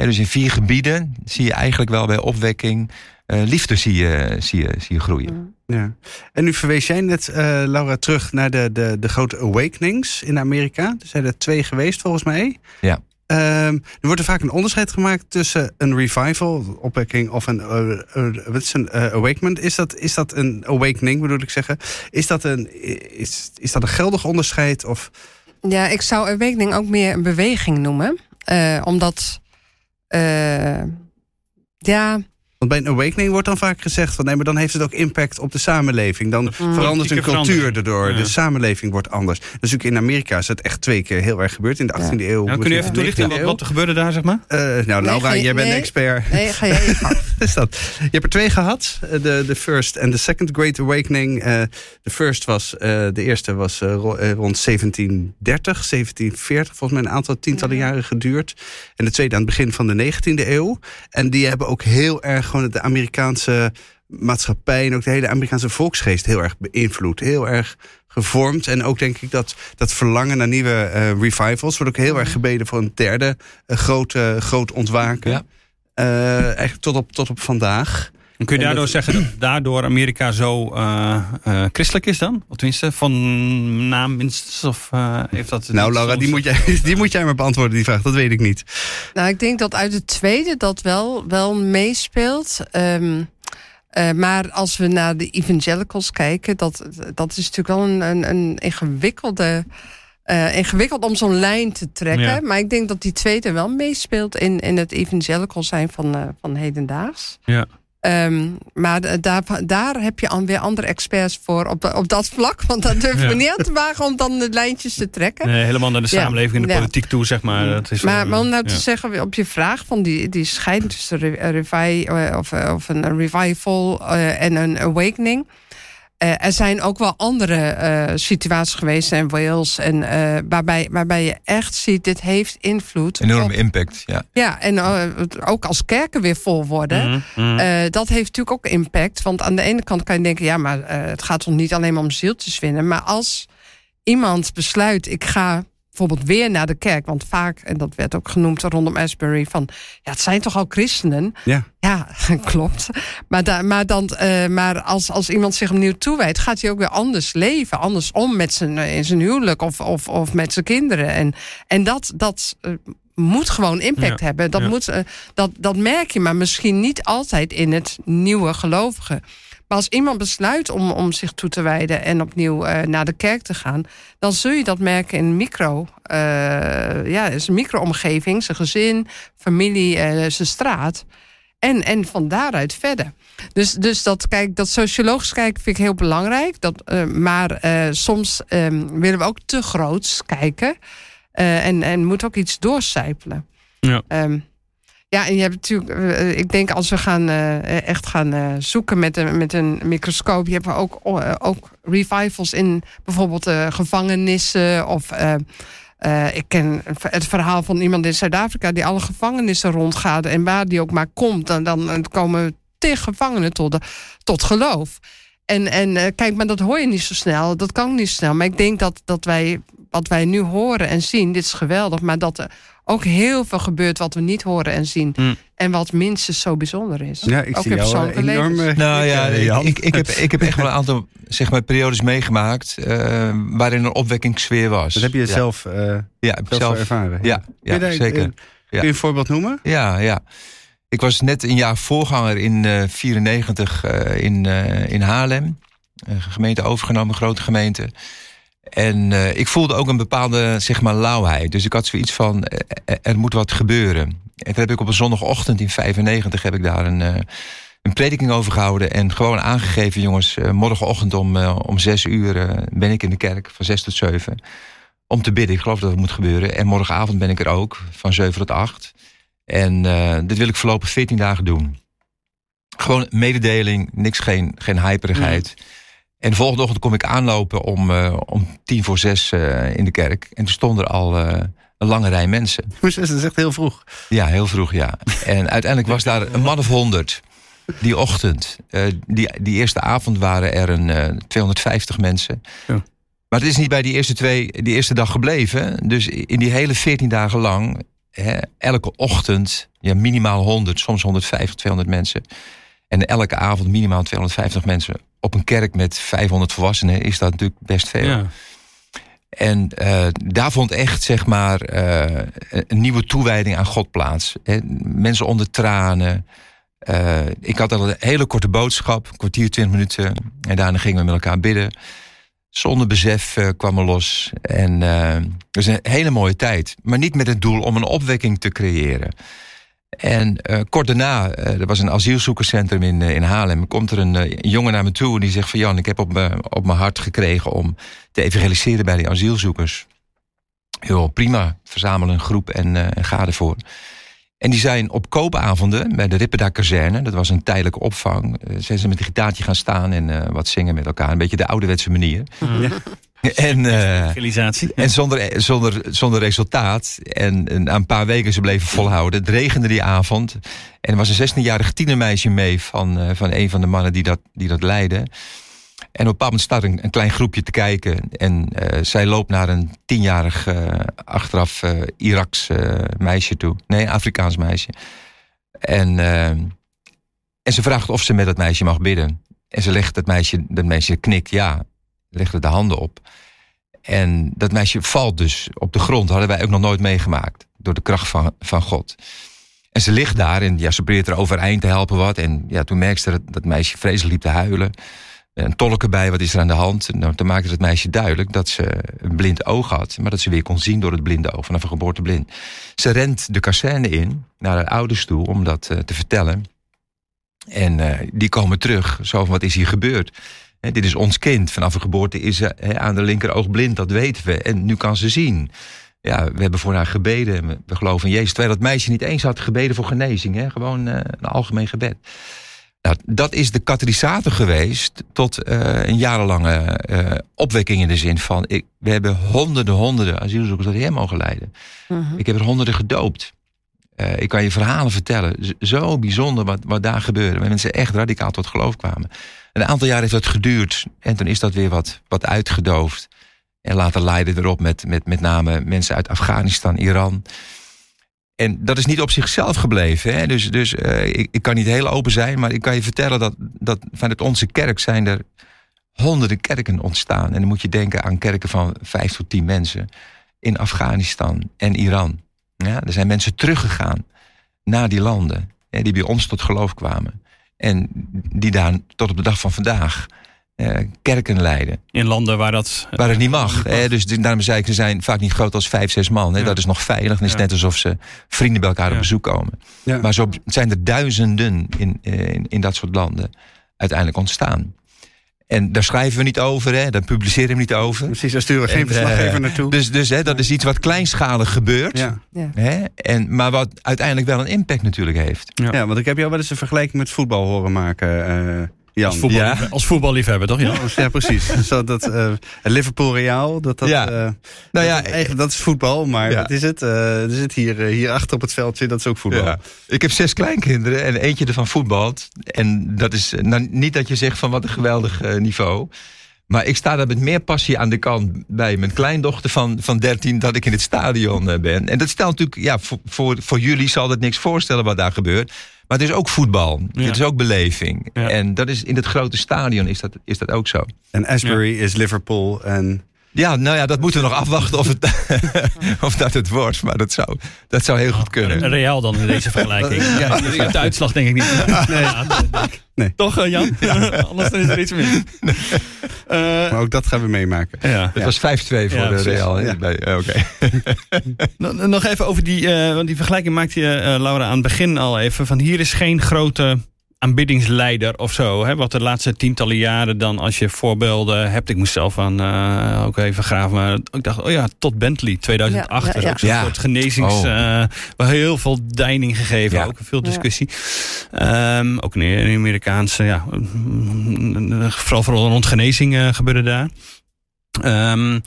Dus in vier gebieden zie je eigenlijk wel bij opwekking... eh, liefde zie je, zie, je, zie je groeien. Ja. En nu verwees jij net, eh, Laura, terug naar de, de, de grote awakenings in Amerika. Er zijn er twee geweest volgens mij. Ja. Ehm, er wordt er vaak een onderscheid gemaakt tussen een revival, opwekking, of een, eh, wat is een awakening. Is dat, is dat een awakening, bedoel ik zeggen? Is dat een, is, is dat een geldig onderscheid? Of, Ja, ik zou awakening ook meer een beweging noemen. Eh, omdat, ja, Want bij een awakening wordt dan vaak gezegd van nee, maar dan heeft het ook impact op de samenleving. Dan verandert een cultuur. Ja. De samenleving wordt anders. Dus natuurlijk in Amerika is het echt twee keer heel erg gebeurd. In de 18e eeuw. Nou, kun je even toelichten 19e wat, wat er gebeurde daar, zeg maar? Eh, nou, Laura, je- jij bent nee. expert. Nee, ga jij is dat. Je hebt er twee gehad. Eh, De, de First en de Second Great Awakening. Eh, De First was, eh, de eerste was ro- rond 1730, 1740. Volgens mij een aantal tientallen jaren geduurd. En de tweede aan het begin van de 19e eeuw. En die hebben ook heel erg gewoon de Amerikaanse maatschappij... en ook de hele Amerikaanse volksgeest heel erg beïnvloed. Heel erg gevormd. En ook denk ik dat dat verlangen naar nieuwe eh, revivals... wordt ook heel erg gebeden voor een derde eh, grote, groot ontwaken. Ja. Eh, eigenlijk tot op, tot op vandaag. En kun je daardoor dat- zeggen dat daardoor Amerika zo eh, eh, christelijk is dan? Of tenminste, van naam minstens? Of eh, heeft dat... Nou, Laura, die moet, jij, die moet jij maar beantwoorden, die vraag. Dat weet ik niet. Nou, ik denk dat uit het tweede dat wel, wel meespeelt. Ehm, eh, maar als we naar de evangelicals kijken, dat, dat is natuurlijk wel een, een, een ingewikkelde. eh, ingewikkeld om zo'n lijn te trekken. Ja. Maar ik denk dat die tweede wel meespeelt in, in het evangelical zijn van, eh, van hedendaags. Ja. Ehm, maar eh, daar, daar heb je an- weer andere experts voor op, op dat vlak. Want durven we Ja. niet aan te wagen om dan de lijntjes te trekken. Nee, helemaal naar de samenleving en de politiek toe, zeg maar. Dat is, Maar, eh, maar om nou ja. te zeggen op je vraag van die, die scheiding tussen re- een revi eh, of, eh, of een revival eh, en een awakening. Eh, er zijn ook wel andere eh, situaties geweest in Wales. En, eh, waarbij, waarbij je echt ziet, dit heeft invloed. Enorme op- impact, ja. ja, en ook als kerken weer vol worden. Mhm, mhm. Eh, dat heeft natuurlijk ook impact. Want aan de ene kant kan je denken, ja, maar eh, het gaat toch niet alleen maar om zieltjes winnen. Maar als iemand besluit, ik ga bijvoorbeeld weer naar de kerk. Want vaak, en dat werd ook genoemd rondom Asbury, van ja, het zijn toch al christenen. Ja. Ja, klopt. Maar, da, maar, dan, eh, maar als, als iemand zich opnieuw toewijdt, gaat hij ook weer anders leven. Anders om met zijn, eh, in zijn huwelijk of, of, of met zijn kinderen. En, en dat, dat eh, moet gewoon impact Ja, hebben. Dat, ja. moet, dat, dat merk je, maar misschien niet altijd in het nieuwe gelovigen. Maar als iemand besluit om, om zich toe te wijden en opnieuw eh, naar de kerk te gaan, dan zul je dat merken in micro, eh, ja, zijn micro-omgeving, zijn gezin, familie, eh, zijn straat. En, en van daaruit verder. Dus, dus dat, kijk, dat sociologisch kijken vind ik heel belangrijk. Dat, maar soms eh, willen we ook te groots kijken. en, en moet ook iets doorcijpelen. Ja. Ehm, ja, en je hebt natuurlijk, eh, ik denk als we gaan eh, echt gaan eh, zoeken met een, met een microscoop, je hebt ook, eh, ook revivals in bijvoorbeeld eh, gevangenissen of. eh, eh, ik ken het verhaal van iemand in Zuid-Afrika die alle gevangenissen rondgaat en waar die ook maar komt, dan, dan komen tig gevangenen tot, tot geloof. En, en eh, kijk, maar dat hoor je niet zo snel, dat kan niet snel. Maar ik denk dat, dat wij, wat wij nu horen en zien, dit is geweldig, maar dat er ook heel veel gebeurt wat we niet horen en zien. Hmm. En wat minstens zo bijzonder is. Ja, ik ook zie in jou persoonlijke enorm... levens. eh, Nou ja, knikken, ik, ik, heb, ik heb echt wel een aantal zeg maar, periodes meegemaakt eh, waarin een opwekkingssfeer was. Dat heb je ja. zelf, eh, ja, zelf, zelf, ervaren. ja, daar, zeker. eh, Kun je een voorbeeld noemen? Ja, ja. Ik was net een jaar voorganger in 1994 in, eh, in Haarlem. Een gemeente overgenomen, grote gemeente. En eh, ik voelde ook een bepaalde, zeg maar, lauwheid. Dus ik had zoiets van, eh, eh, er moet wat gebeuren. En toen heb ik op een zondagochtend in 95 heb ik daar een, een prediking over gehouden. En gewoon aangegeven, jongens, morgenochtend om, om zes uur ben ik in de kerk, van zes tot zeven. Om te bidden, ik geloof dat het moet gebeuren. En morgenavond ben ik er ook, van zeven tot acht. En eh, dit wil ik voorlopig 14 dagen doen. Gewoon mededeling, niks, geen, geen hyperigheid. En de volgende ochtend kom ik aanlopen om, eh, om tien voor zes eh, in de kerk. En toen stond er al eh, een lange rij mensen. Dat is echt heel vroeg. Ja, heel vroeg, ja. En uiteindelijk was daar een man of honderd. Die ochtend. Die, die eerste avond waren er een eh, 250 mensen. Ja. Maar het is niet bij die eerste, twee, die eerste dag gebleven. Dus in die hele 14 dagen lang, hè, elke ochtend, ja, minimaal 100, soms 150, 200 mensen. En elke avond minimaal 250 mensen. Op een kerk met 500 volwassenen is dat natuurlijk best veel. Ja. En eh, daar vond echt, zeg maar, eh, een nieuwe toewijding aan God plaats. Mensen onder tranen. Eh, ik had al een hele korte boodschap, een kwartier, twintig minuten. En daarna gingen we met elkaar bidden. Zonder besef kwam er los. En het was een hele mooie tijd. Maar niet met het doel om een opwekking te creëren. En uh, kort daarna, uh, er was een asielzoekerscentrum in, uh, in Haarlem. Komt er een, jongen naar me toe en die zegt van... Jan, ik heb op, op mijn hart gekregen om te evangeliseren bij die asielzoekers. Heel prima, verzamel een groep en, ga ervoor. En die zijn op koopavonden bij de Ripperda kazerne. Dat was een tijdelijke opvang. zijn ze met een gitaartje gaan staan en wat zingen met elkaar. Een beetje de ouderwetse manier. Ja. En, uh, en zonder, zonder, zonder resultaat. En, na een paar weken ze bleven volhouden. Het regende die avond. En er was een 16-jarig tienermeisje mee van, uh, van een van de mannen die dat, die dat leidde. En op een bepaald moment staat een, een klein groepje te kijken. En uh, zij loopt naar een tienjarig achteraf Iraks meisje toe. Nee, een Afrikaans meisje. En, en ze vraagt of ze met dat meisje mag bidden. En ze legt het meisje, dat meisje knikt ja legde de handen op. En dat meisje valt dus op de grond. Hadden wij ook nog nooit meegemaakt. Door de kracht van, van God. En ze ligt daar en ja, ze probeert er overeind te helpen wat. En ja, toen merkte ze dat dat meisje vreselijk liep te huilen. Een tolk erbij, wat is er aan de hand? Nou, toen maakte het meisje duidelijk dat ze een blind oog had. Maar dat ze weer kon zien door het blinde oog, vanaf een geboorte blind. Ze rent de kazerne in, naar haar ouders toe, om dat uh, te vertellen. En uh, die komen terug, zo van wat is hier gebeurd? He, dit is ons kind. Vanaf een geboorte is ze he, aan de linkeroog blind, dat weten we. En nu kan ze zien. Ja, we hebben voor haar gebeden. We geloven in Jezus. Terwijl dat meisje niet eens had gebeden voor genezing. Gewoon uh, een algemeen gebed. Nou, dat is de katalysator geweest tot uh, een jarenlange uh, opwekking in de zin van... Ik, we hebben honderden, honderden asielzoekers dat hier mogen leiden. -huh. Ik heb er honderden gedoopt. Uh, ik kan je verhalen vertellen. Zo bijzonder wat, wat daar gebeurde. Waar mensen echt radicaal tot geloof kwamen. Een aantal jaar heeft dat geduurd. En toen is dat weer wat, wat uitgedoofd. En later leidde erop met, met met name mensen uit Afghanistan, Iran. En dat is niet op zichzelf gebleven. Hè? Dus, dus uh, ik, ik kan niet heel open zijn, maar ik kan je vertellen dat, dat vanuit onze kerk zijn er honderden kerken ontstaan. En dan moet je denken aan kerken van vijf tot tien mensen in Afghanistan en Iran. Ja, er zijn mensen teruggegaan naar die landen, hè, die bij ons tot geloof kwamen. En die daar tot op de dag van vandaag uh, kerken leiden. In landen waar dat... Waar het niet mag. Hè? Dus daarom zei ik, ze zijn vaak niet groot als vijf, zes man. Hè? Ja. Dat is nog veilig. Het is ja. net alsof ze vrienden bij elkaar op bezoek komen. Maar zo zijn er duizenden in, in, in dat soort landen uiteindelijk ontstaan. En daar schrijven we niet over, hè? daar publiceren we niet over. Precies, daar sturen we geen verslaggever uh, naartoe. Dus, dus hè, dat is iets wat kleinschalig gebeurt. Ja. Hè? En, maar wat uiteindelijk wel een impact natuurlijk heeft. Ja, ja want ik heb jou wel eens een vergelijking met voetbal horen maken. Jan. Als, voetbal, ja. als voetballiefhebber, toch? Ja, ja precies. Zo dat, uh, Liverpool Real, dat, dat, ja. Uh, nou ja, eigenlijk, dat is voetbal, maar wat is het? Uh, er zit hier, hier achter op het veldje, dat is ook voetbal. Ik heb zes kleinkinderen en eentje ervan voetbalt. En dat is nou, niet dat je zegt van wat een geweldig niveau. Maar ik sta daar met meer passie aan de kant bij mijn kleindochter van, van 13 dat ik in het stadion ben. En dat stelt natuurlijk, ja, voor, voor, voor jullie zal het niks voorstellen wat daar gebeurt. Maar het is ook voetbal. Ja. Het is ook beleving. Ja. En dat is in het grote stadion is dat, is dat ook zo. En Asbury ja. is Liverpool en... Ja, nou ja, dat moeten we nog afwachten of, het, of dat het wordt. Maar dat zou, dat zou heel goed kunnen. Real dan in deze vergelijking. ja, de uitslag denk ik niet. Nee. nee. Toch, uh, Jan? Anders is er iets. Nee. Uh, maar ook dat gaan we meemaken. Ja. Het was 5-2 voor de Real. Ja. Oké. Okay. nog even over die, uh, want die vergelijking maakte je, Laura, aan het begin al even. Van hier is geen grote aanbiddingsleider of zo. Hè? Wat de laatste tientallen jaren dan als je voorbeelden hebt. Ik moest zelf aan uh, ook even graven. Maar ik dacht, oh ja, tot Bentley 2008. Ja, ja, ja. Ook zo'n soort genezings... Oh. Uh, heel veel deining gegeven. Ook veel discussie. Um, ook in de Amerikaanse... Ja, vooral, vooral rond genezing uh, gebeurde daar. Um,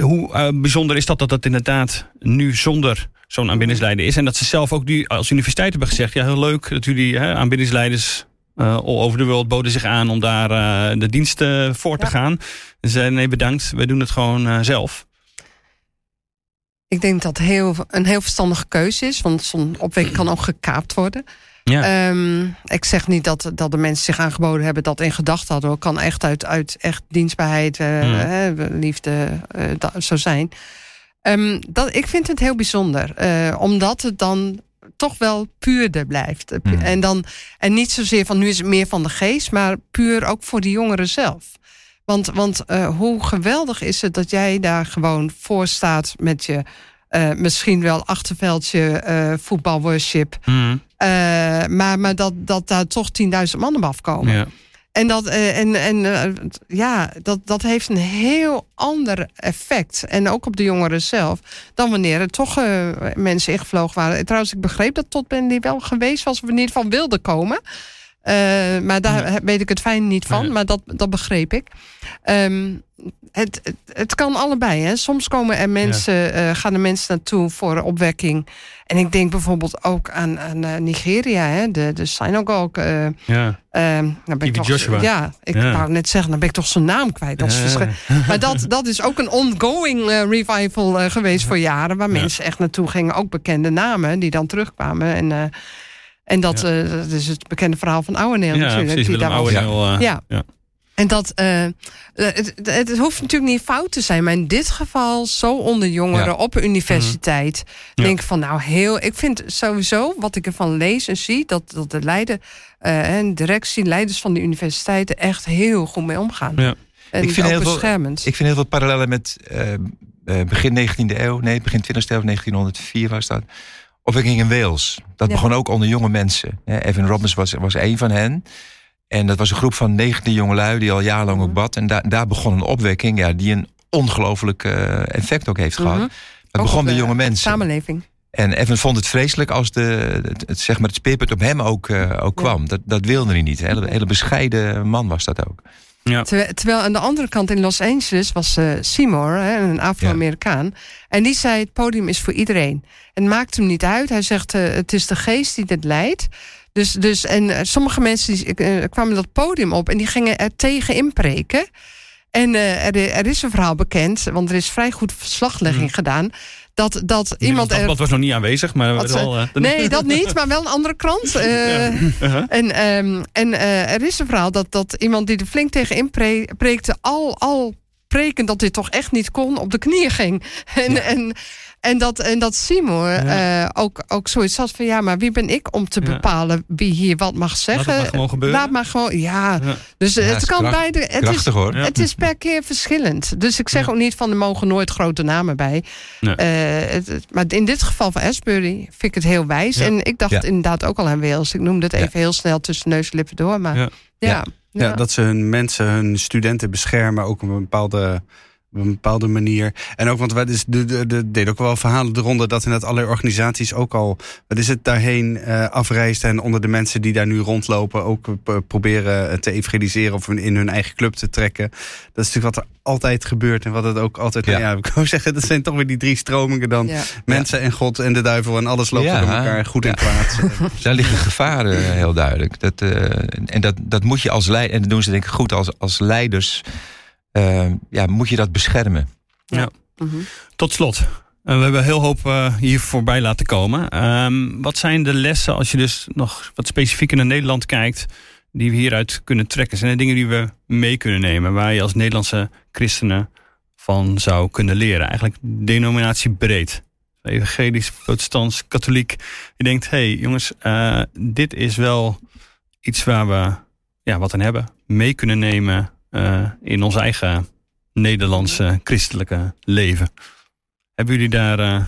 hoe bijzonder is dat dat dat inderdaad nu zonder zo'n aanbiddingsleider is. En dat ze zelf ook nu als universiteit hebben gezegd... ja, heel leuk dat jullie hè, aanbiddingsleiders uh, all over the world boden zich aan... om daar uh, de diensten voor te ja. gaan. En zeiden nee, bedankt, wij doen het gewoon uh, zelf. Ik denk dat heel, een heel verstandige keuze is. Want zo'n opwekking kan ook gekaapt worden. Ja. Um, ik zeg niet dat, dat de mensen zich aangeboden hebben dat in gedachten hadden. Het kan echt uit, uit echt dienstbaarheid, hmm. liefde zo zijn. Um, dat, ik vind het heel bijzonder. Uh, omdat het dan toch wel puurder blijft. Mm. En, dan, en niet zozeer van nu is het meer van de geest, maar puur ook voor de jongeren zelf. Want, want uh, hoe geweldig is het dat jij daar gewoon voor staat met je eh, misschien wel achterveldje eh voetbalworship. Mhm. Eh, maar maar dat, dat daar toch 10.000 man op afkomen. Ja. En, dat, eh, en, en eh, ja, dat, dat heeft een heel ander effect. En ook op de jongeren zelf. Dan wanneer er toch mensen ingevlogen waren. Trouwens, ik begreep dat tot ben die wel geweest was. Of in ieder geval wilde komen. Eh, maar daar weet ik het fijn niet van. Maar dat, dat begreep ik. Ehm, het, het, het kan allebei. Hè. Soms komen er mensen, eh, gaan er mensen naartoe voor opwekking. En ik denk bijvoorbeeld ook aan, aan eh, Nigeria. Hè. De, de synagogue. eh, Ja. Nou ben ik toch, Joshua. Ja, ik Ja. wou net zeggen, dan ben ik toch zijn naam kwijt. Dat is Ja. Maar dat, dat is ook een ongoing revival geweest voor jaren. Waar mensen echt naartoe gingen. Ook bekende namen die dan terugkwamen. En, en dat, Ja. eh, dat is het bekende verhaal van Ouweneel Ja, natuurlijk. precies. die daar was. Ouweneel. eh, Ja. ja. En dat, eh, het, het, hoeft natuurlijk niet fout te zijn, maar in dit geval zo onder jongeren Ja. op een universiteit. Ja. Denk ik van nou heel. Ik vind sowieso wat ik ervan lees en zie, dat, dat de leider eh, en directie, leiders van de universiteiten echt heel goed mee omgaan. Ja. En Ik vind ook heel veel- beschermend. Ik vind heel veel parallellen met eh, eh, begin 19e eeuw. Nee, begin 20e eeuw, 1904 was dat. Opwekking in Wales. Dat Ja. begon ook onder jonge mensen. Evan Robbins was, was een van hen. En dat was een groep van 19 jongelui die al jarenlang Mhm. ook bad. En daar daar begon een opwekking ja, die een ongelooflijk eh, effect ook heeft gehad. Mhm. Het Ook begon bij jonge mensen. Samenleving. En Evan vond het vreselijk als de, het, het, zeg maar het speerpunt op hem ook, eh, ook Ja. kwam. Dat, dat wilde hij niet. Een hele, hele bescheiden man was dat ook. Terwijl, terwijl aan de andere kant in Los Angeles was eh, Seymour, hè, een Afro-Amerikaan. En die zei: het podium is voor iedereen. En het maakt hem niet uit. Hij zegt: eh, het is de geest die dit leidt. Dus, dus, en eh, sommige mensen die, kwamen dat podium op en die gingen er tegen inpreken. En er, er is een verhaal bekend, want er is vrij goed verslaglegging gedaan. Dat, dat iemand was nog niet aanwezig, maar wel, eh, Nee, dat niet, maar wel een andere krant. Eh, Uh-huh. En, ehm, en eh, er is een verhaal dat, dat iemand die er flink tegen inpreekte... al, al preken dat dit toch echt niet kon, op de knieën ging. En, en, en, dat, en dat Seymour eh, ook, ook zoiets had van... ja, maar wie ben ik om te Ja. bepalen wie hier wat mag Laat zeggen? het maar gewoon gebeuren. Laat maar gewoon, ja. Ja. Dus eh, Ja, het is kan kracht- beide... Het is, hoor. Ja. het is per keer verschillend. Dus ik zeg Ja. ook niet van er mogen nooit grote namen bij. Nee. Eh, het- maar in dit geval van Asbury vind ik het heel wijs. Ja. En ik dacht Ja. inderdaad ook al aan Wales. Ik noemde het Ja. even heel snel tussen neus en lippen door. Maar Ja. ja, Ja. ja, Ja, dat ze hun mensen, hun studenten beschermen, ook een bepaalde, op een bepaalde manier. En ook, want wij dus, de, de, de, deed ook wel verhalen de ronde dat inderdaad allerlei organisaties ook al, wat is het, daarheen eh afreisden en onder de mensen die daar nu rondlopen ook eh, proberen te evangeliseren of in hun eigen club te trekken. Dat is natuurlijk wat er altijd gebeurt en wat het ook altijd, Ja. ik wou zeggen, dat zijn toch weer die drie stromingen dan. Ja. Mensen en God en de duivel en alles loopt Ja. door elkaar, goed en kwaad. Daar liggen gevaren heel duidelijk. Dat, eh, en dat, dat moet je als leider, en dat doen ze denk ik goed als, als leiders, eh, ja, moet je dat beschermen. Mhm. Tot slot. eh, we hebben een heel hoop eh, hier voorbij laten komen. Ehm, wat zijn de lessen als je dus nog wat specifieker naar Nederland kijkt... die we hieruit kunnen trekken? Zijn er dingen die we mee kunnen nemen... waar je als Nederlandse christenen van zou kunnen leren? Eigenlijk denominatie breed. Evangelisch, protestants, katholiek. Je denkt, hé hey, jongens, eh, dit is wel iets waar we ja, wat aan hebben. Mee kunnen nemen eh, in ons eigen Nederlandse christelijke leven. Hebben jullie daar eh,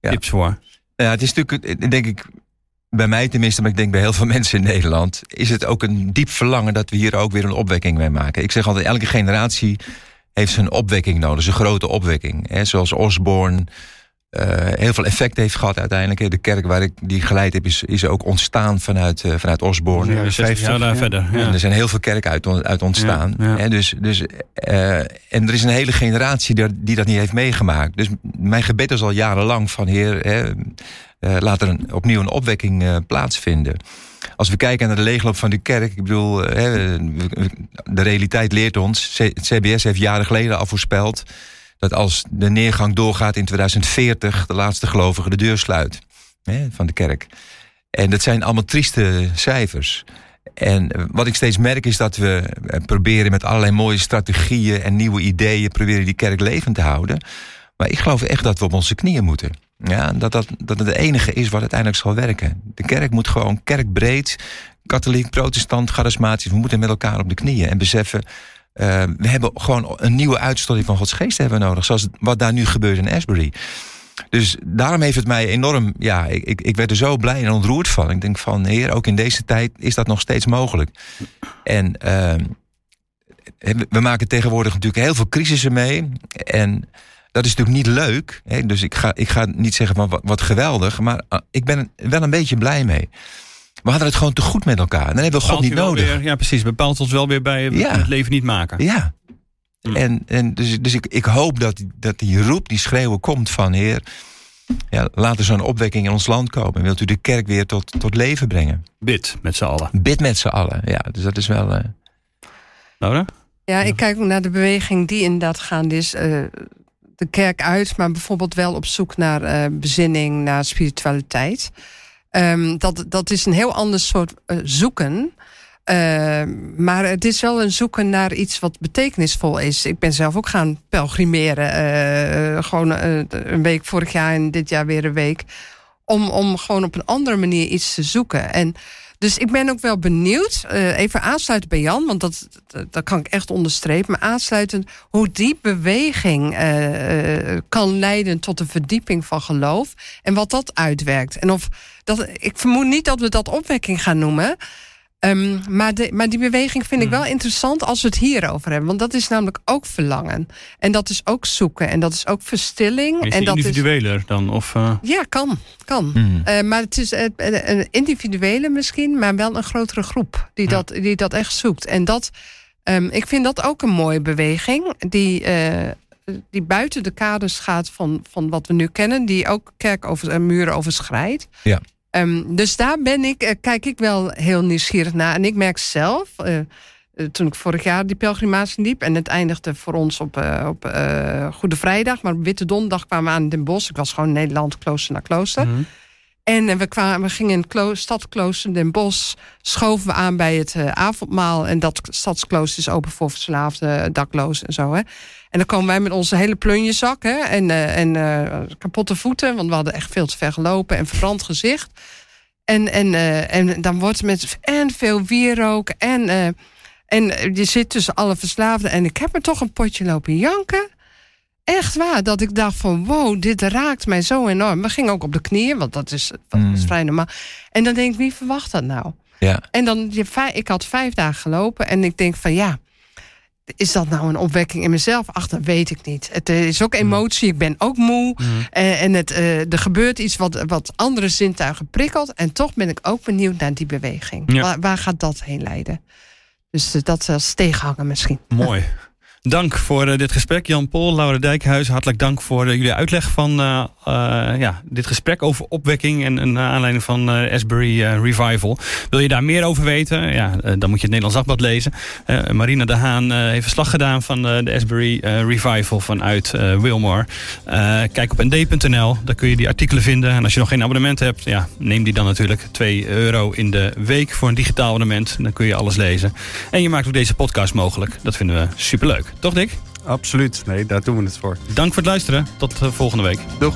Ja. tips voor? Ja, het is natuurlijk, eh, denk ik, bij mij tenminste, maar ik denk bij heel veel mensen in Nederland, is het ook een diep verlangen dat we hier ook weer een opwekking mee maken. Ik zeg altijd, elke generatie heeft zijn opwekking nodig, zijn grote opwekking. Hè, zoals Osborne heel veel effect heeft gehad uiteindelijk. De kerk waar ik die geleid heb, is, is ook ontstaan vanuit, eh, vanuit Osborne. Ja, 60 jaar 50, daar ja. verder. Ja. En er zijn heel veel kerken uit, uit ontstaan. Ja, ja. Hè, dus, dus, eh, en er is een hele generatie die, die dat niet heeft meegemaakt. Dus mijn gebed is al jarenlang van Heer, hè, eh, laat er een, opnieuw een opwekking eh, plaatsvinden. Als we kijken naar de leegloop van de kerk, ik bedoel, eh, de realiteit leert ons. C- Het CBS heeft jaren geleden al voorspeld dat als de neergang doorgaat in 2040, de laatste gelovige de deur sluit hè, van de kerk. En dat zijn allemaal trieste cijfers. En wat ik steeds merk is dat we eh, proberen met allerlei mooie strategieën en nieuwe ideeën proberen die kerk levend te houden. Maar ik geloof echt dat we op onze knieën moeten. Ja, dat, dat, dat het de enige is wat uiteindelijk zal werken. De kerk moet gewoon kerkbreed, katholiek, protestant, charismatisch. We moeten met elkaar op de knieën en beseffen. Eh, we hebben gewoon een nieuwe uitstorting van Gods geest hebben nodig. Zoals wat daar nu gebeurt in Asbury. Dus daarom heeft het mij enorm. Ja, ik, ik, ik werd er zo blij en ontroerd van. Ik denk van, heer, ook in deze tijd is dat nog steeds mogelijk. En uh, we maken tegenwoordig natuurlijk heel veel crisissen mee. En dat is natuurlijk niet leuk. Hè? Dus ik ga, ik ga niet zeggen van wat, wat geweldig. Maar uh, ik ben wel een beetje blij mee. We hadden het gewoon te goed met elkaar. Dan hebben we God niet nodig. Weer, ja, precies. Bepaalt ons wel weer bij ja. het leven niet maken. Ja. Mm. En, en dus, dus ik, ik hoop dat, dat die roep, die schreeuwen komt van Heer. Ja, laat er zo'n opwekking in ons land komen. Wilt u de kerk weer tot, tot leven brengen? Bid met z'n allen. Bid met z'n allen, ja. Dus dat is wel... Uh... Laura? Ja, ik kijk naar de beweging die inderdaad gaande is. Uh, de kerk uit, maar bijvoorbeeld wel op zoek naar uh, bezinning, naar spiritualiteit. Um, dat, dat is een heel ander soort uh, zoeken. Uh, maar het is wel een zoeken naar iets wat betekenisvol is. Ik ben zelf ook gaan pelgrimeren. Uh, gewoon een week vorig jaar en dit jaar weer een week. Om, om gewoon op een andere manier iets te zoeken. En dus ik ben ook wel benieuwd, even aansluiten bij Jan, want dat, dat, kan ik echt onderstrepen, maar aansluitend hoe die beweging kan leiden tot een verdieping van geloof en wat dat uitwerkt. En of dat, ik vermoed niet dat we dat opwekking gaan noemen. Um, maar, de, maar die beweging vind ik hmm. wel interessant als we het hierover hebben. Want dat is namelijk ook verlangen. En dat is ook zoeken. En dat is ook verstilling. Is en dat individueler is, dan? Of, uh... Ja, kan. kan. Mm. Uh, maar het is een individuele misschien, maar wel een grotere groep die, ja. dat, die dat echt zoekt. En dat, um, ik vind dat ook een mooie beweging. Die, uh, die buiten de kaders gaat van, van wat we nu kennen. Die ook kerk over, muren overschrijdt. Ja. Um, dus daar ben ik, uh, kijk ik wel heel nieuwsgierig naar. En ik merk zelf, uh, toen ik vorig jaar die pelgrimage liep... en het eindigde voor ons op, uh, op Goede Vrijdag... maar op Witte Donderdag kwamen we aan Den Bosch. Ik was gewoon in Nederland, klooster naar klooster. Mm -hmm. En we, kwamen, we gingen in het stadsklooster Den Bosch... schoven we aan bij het avondmaal... en dat stadsklooster is open voor verslaafde daklozen en zo. Hè. En dan komen wij met onze hele plunjezak hè, en, uh, en uh, kapotte voeten, want we hadden echt veel te ver gelopen en verbrand gezicht. En, en, uh, en dan wordt het met en veel wierook en, en je zit tussen alle verslaafden. En ik heb er toch een potje lopen janken. Echt waar, dat ik dacht van wow, dit raakt mij zo enorm. We gingen ook op de knieën, want dat is, dat is mm. vrij normaal. En dan denk ik, wie verwacht dat nou? Ja. En dan, ik had vijf dagen gelopen en ik denk van ja, is dat nou een opwekking in mezelf? Ach, dat weet ik niet. Het is ook emotie. Ik ben ook moe. Mm. Uh, en het, uh, er gebeurt iets wat, wat andere zintuigen prikkelt. En toch ben ik ook benieuwd naar die beweging. Ja. Waar, waar, gaat dat heen leiden? Dus uh, dat als tegenhangen misschien. Mooi. Dank voor uh, dit gesprek. Jan-Paul, Laura Dijkhuis, hartelijk dank voor uh, jullie uitleg van uh, ja, dit gesprek over opwekking en een aanleiding van Asbury Revival. Wil je daar meer over weten? Ja, dan moet je het Nederlands Dagblad lezen. Marina de Haan heeft verslag gedaan van de Asbury Revival vanuit Wilmore. kijk op nd.nl, daar kun je die artikelen vinden. En als je nog geen abonnement hebt, ja, neem die dan natuurlijk 2 euro in de week voor een digitaal abonnement. Dan kun je alles lezen. En je maakt ook deze podcast mogelijk. Dat vinden we superleuk. Toch, Dick? Absoluut. Nee, daar doen we het voor. Dank voor het luisteren. Tot eh, volgende week. Doeg.